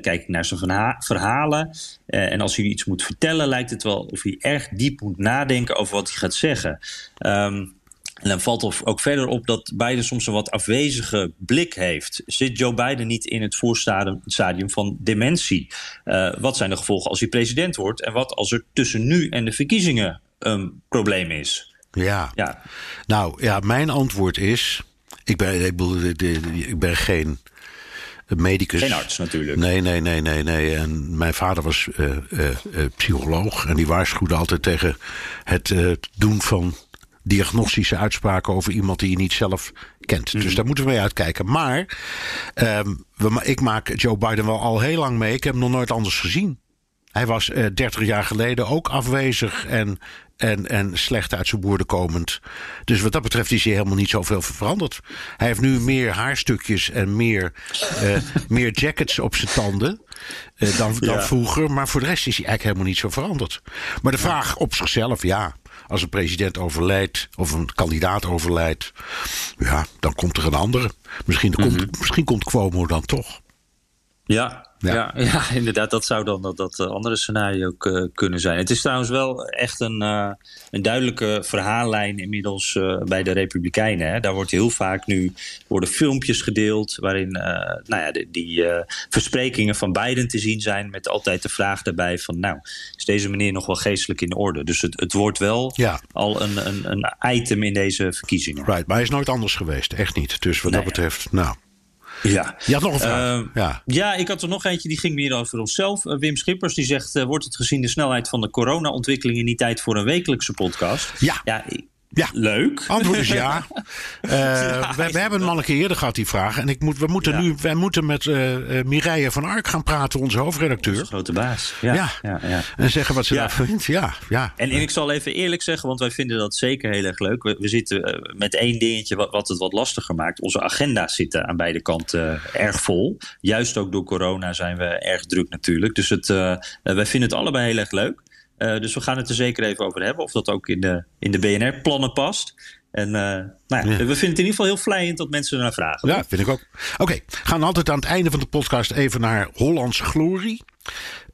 kijk ik naar zijn verhalen en als hij iets moet vertellen, lijkt het wel of hij erg diep moet nadenken over wat hij gaat zeggen. Um, en dan valt ook verder op dat Biden soms een wat afwezige blik heeft. Zit Joe Biden niet in het voorstadium van dementie? Uh, wat zijn de gevolgen als hij president wordt? En wat als er tussen nu en de verkiezingen een probleem is? Ja. ja. Nou ja, mijn antwoord is. Ik ben, ik ben, ik ben geen medicus. Geen arts natuurlijk. Nee, nee, nee, nee, nee. En mijn vader was uh, uh, uh, psycholoog en die waarschuwde altijd tegen het doen van diagnostische uitspraken over iemand die je niet zelf kent. Mm. Dus daar moeten we mee uitkijken. Maar um, we, ik maak Joe Biden wel al heel lang mee. Ik heb hem nog nooit anders gezien. Hij was uh, 30 jaar geleden ook afwezig en, en, en slecht uit zijn boorden komend. Dus wat dat betreft is hij helemaal niet zoveel veranderd. Hij heeft nu meer haarstukjes en meer, uh, meer jackets op zijn tanden uh, dan, dan ja. vroeger. Maar voor de rest is hij eigenlijk helemaal niet zo veranderd. Maar de vraag op zichzelf, ja. Als een president overlijdt of een kandidaat overlijdt, ja, dan komt er een andere. Misschien, mm -hmm. komt, misschien komt Cuomo dan toch. Ja, ja. Ja, ja, inderdaad. Dat zou dan dat, dat andere scenario ook uh, kunnen zijn. Het is trouwens wel echt een, uh, een duidelijke verhaallijn inmiddels uh, bij de Republikeinen. Hè. Daar wordt heel vaak nu worden filmpjes gedeeld waarin nou ja, die, die versprekingen van Biden te zien zijn. Met altijd de vraag daarbij van nou, is deze meneer nog wel geestelijk in orde? Dus het, het wordt wel ja. al een, een, een item in deze verkiezingen. Right, maar hij is nooit anders geweest. Echt niet. Dus wat nee, dat betreft, nou... Ja. Je had nog een vraag. Uh, ja. ja, ik had er nog eentje, die ging meer over onszelf. Uh, Wim Schippers die zegt, uh, wordt het gezien de snelheid van de corona-ontwikkelingen niet tijd voor een wekelijkse podcast? Ja. Ja, ja. Leuk. Antwoord is ja. uh, ja we, we, hebben hem al een keer eerder gehad, die vraag. En ik moet, we moeten ja. nu wij moeten met uh, Mireille van Ark gaan praten, onze hoofdredacteur. Onze grote baas. Ja. ja. ja. En zeggen wat ze daarvan vindt. Ja, ja. En, en, ik zal even eerlijk zeggen, want wij vinden dat zeker heel erg leuk. We, we zitten met één dingetje wat, wat, het wat lastiger maakt. Onze agenda's zitten aan beide kanten erg vol. Juist ook door corona zijn we erg druk natuurlijk. Dus het, wij vinden het allebei heel erg leuk. Uh, dus we gaan het er zeker even over hebben. Of dat ook in de, in de BNR-plannen past. En uh, nou ja, ja. we vinden het in ieder geval heel vlijend dat mensen ernaar vragen. Ja, vind ik ook. Oké, okay, gaan altijd aan het einde van de podcast even naar Hollandse glorie.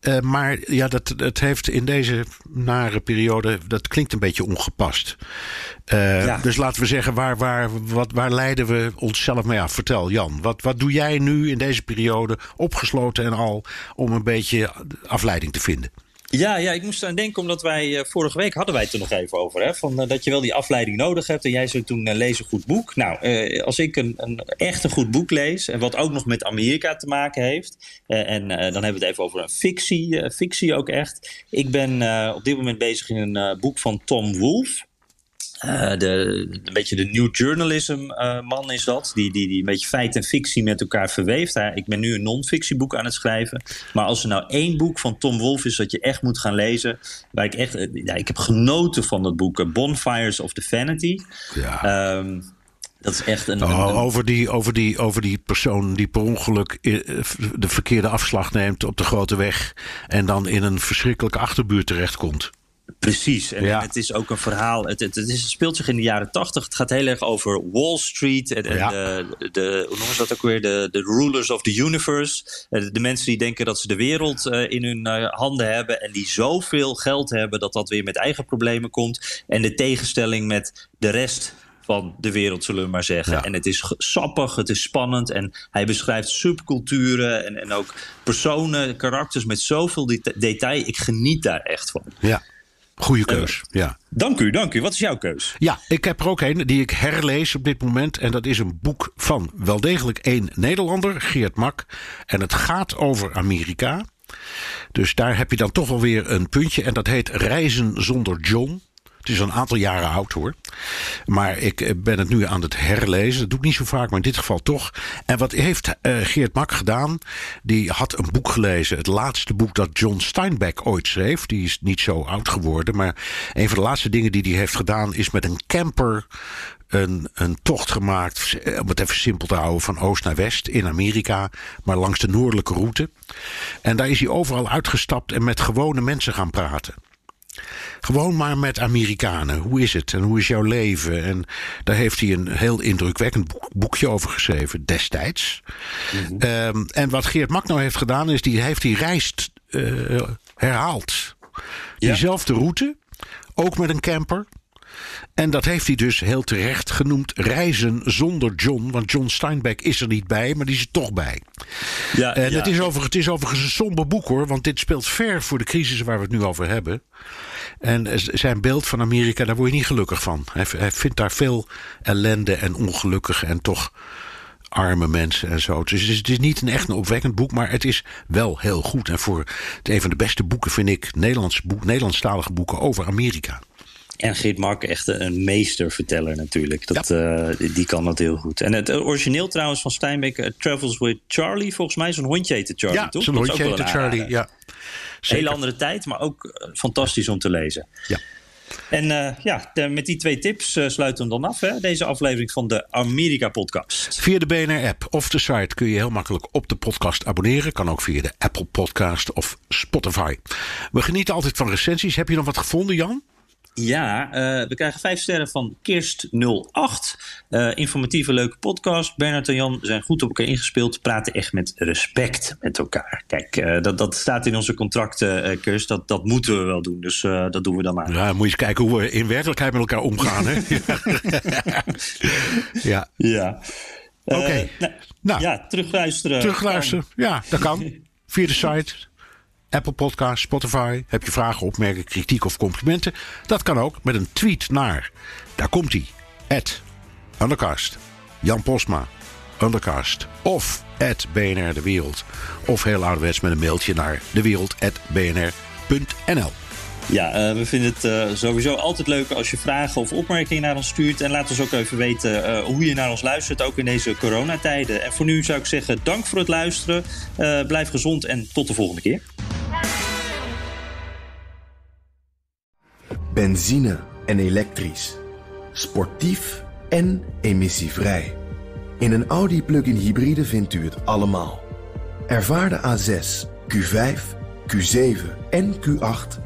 Uh, maar ja, dat, dat heeft in deze nare periode, dat klinkt een beetje ongepast. Uh, ja. Dus laten we zeggen, waar, waar, wat, waar leiden we onszelf mee af? Vertel Jan, wat, wat doe jij nu in deze periode, opgesloten en al, om een beetje afleiding te vinden? Ja, ja, ik moest aan denken omdat wij vorige week hadden wij het er nog even over. Hè, van, dat je wel die afleiding nodig hebt. En jij zei toen lees een goed boek. Nou, als ik een, een echt een goed boek lees. En wat ook nog met Amerika te maken heeft. en dan hebben we het even over een fictie. fictie ook echt. Ik ben op dit moment bezig in een boek van Tom Wolfe. Uh, de, een beetje de new journalism uh, man is dat. Die, die, die een beetje feit en fictie met elkaar verweeft. ik ben nu een non-fictieboek aan het schrijven. Maar als er nou één boek van Tom Wolfe is dat je echt moet gaan lezen. Waar ik echt. Eh, ja, ik heb genoten van dat boek. Bonfires of the Vanity. Ja. Um, dat is echt een, oh, Over, die, over, die, over die persoon die per ongeluk de verkeerde afslag neemt op de grote weg. En dan in een verschrikkelijke achterbuurt terechtkomt. Precies, en, het is ook een verhaal. Het, het, het, is, speelt zich in de jaren tachtig. Het gaat heel erg over Wall Street en, de, de, hoe noemen ze dat ook weer? De, de rulers of the universe. Eh, de mensen die denken dat ze de wereld uh, in hun uh, handen hebben en die zoveel geld hebben dat dat weer met eigen problemen komt. En de tegenstelling met de rest van de wereld, zullen we maar zeggen. En het is sappig, het is spannend. En hij beschrijft subculturen en, en ook personen, karakters met zoveel detail. Ik geniet daar echt van. Ja. Goeie keus, ja. Dank u, dank u. Wat is jouw keus? Ja, ik heb er ook een die ik herlees op dit moment. En dat is een boek van wel degelijk één Nederlander, Geert Mak. En het gaat over Amerika. Dus daar heb je dan toch wel weer een puntje. En dat heet Reizen zonder John. Het is een aantal jaren oud hoor. Maar ik eh, ben het nu aan het herlezen. Dat doe ik niet zo vaak, maar in dit geval toch. En wat heeft uh, Geert Mak gedaan? Die had een boek gelezen. Het laatste boek dat John Steinbeck ooit schreef. Die is niet zo oud geworden. Maar een van de laatste dingen die hij heeft gedaan is met een camper een, een tocht gemaakt, eh, om het even simpel te houden, van oost naar west in Amerika, maar langs de noordelijke route. En daar is hij overal uitgestapt en met gewone mensen gaan praten. Gewoon maar met Amerikanen. Hoe is het en hoe is jouw leven? En daar heeft hij een heel indrukwekkend boekje over geschreven destijds. Mhm. Ehm, en wat Geert Mak nou heeft gedaan, is die heeft die reis uh, herhaald. Diezelfde route, ook met een camper. En dat heeft hij dus heel terecht genoemd reizen zonder John. Want John Steinbeck is er niet bij, maar die is er toch bij. Ja, en Het, is over, het is overigens een somber boek hoor. Want dit speelt ver voor de crisis waar we het nu over hebben. En zijn beeld van Amerika, daar word je niet gelukkig van. Hij, hij vindt daar veel ellende en ongelukkige en toch arme mensen en zo. Dus het is niet een echt een opwekkend boek, maar het is wel heel goed. En voor het een van de beste boeken vind ik Nederlands boek, Nederlandstalige boeken over Amerika. En Geert Mark echt een meesterverteller natuurlijk. Dat, ja. uh, die kan dat heel goed. En het origineel trouwens van Steinbeck, uh, Travels with Charlie, volgens mij zo'n hondje heette Charlie, ja, toch? Zo'n hondje heette Charlie, ja. Hele andere tijd, maar ook eh, fantastisch om te lezen. Ja. En uh, ja, de, met die twee tips uh, sluiten we dan af. Hè? Deze aflevering van de Amerika-podcast. Via de BNR-app of de site kun je heel makkelijk op de podcast abonneren. Kan ook via de Apple Podcast of Spotify. We genieten altijd van recensies. Heb je nog wat gevonden, Jan? Ja, uh, we krijgen vijf sterren van Kirst08. Uh, informatieve, leuke podcast. Bernard en Jan zijn goed op elkaar ingespeeld. Praten echt met respect met elkaar. Kijk, uh, dat, dat staat in onze contracten, Kirst. Dat, dat moeten we wel doen. Dus dat doen we dan maar. Ja, moet je eens kijken hoe we in werkelijkheid met elkaar omgaan. Hè? ja. ja. Oké. Nou, nou, ja, terugluisteren. Terugluisteren, ja, dat kan. Via de site Apple Podcast, Spotify. Heb je vragen, opmerkingen, kritiek of complimenten? Dat kan ook met een tweet naar. Daar komt hij. At Undercast. Jan Posma. Undercast. Of at BNR De Wereld. Of heel ouderwets met een mailtje naar dewereld.bnr.nl. Ja, uh, we vinden het uh, sowieso altijd leuk als je vragen of opmerkingen naar ons stuurt. En laat ons ook even weten uh, hoe je naar ons luistert, ook in deze coronatijden. En voor nu zou ik zeggen, dank voor het luisteren. blijf gezond en tot de volgende keer. Benzine en elektrisch. Sportief en emissievrij. In een Audi plug-in hybride vindt u het allemaal. Ervaar de A6, Q5, Q7 en Q8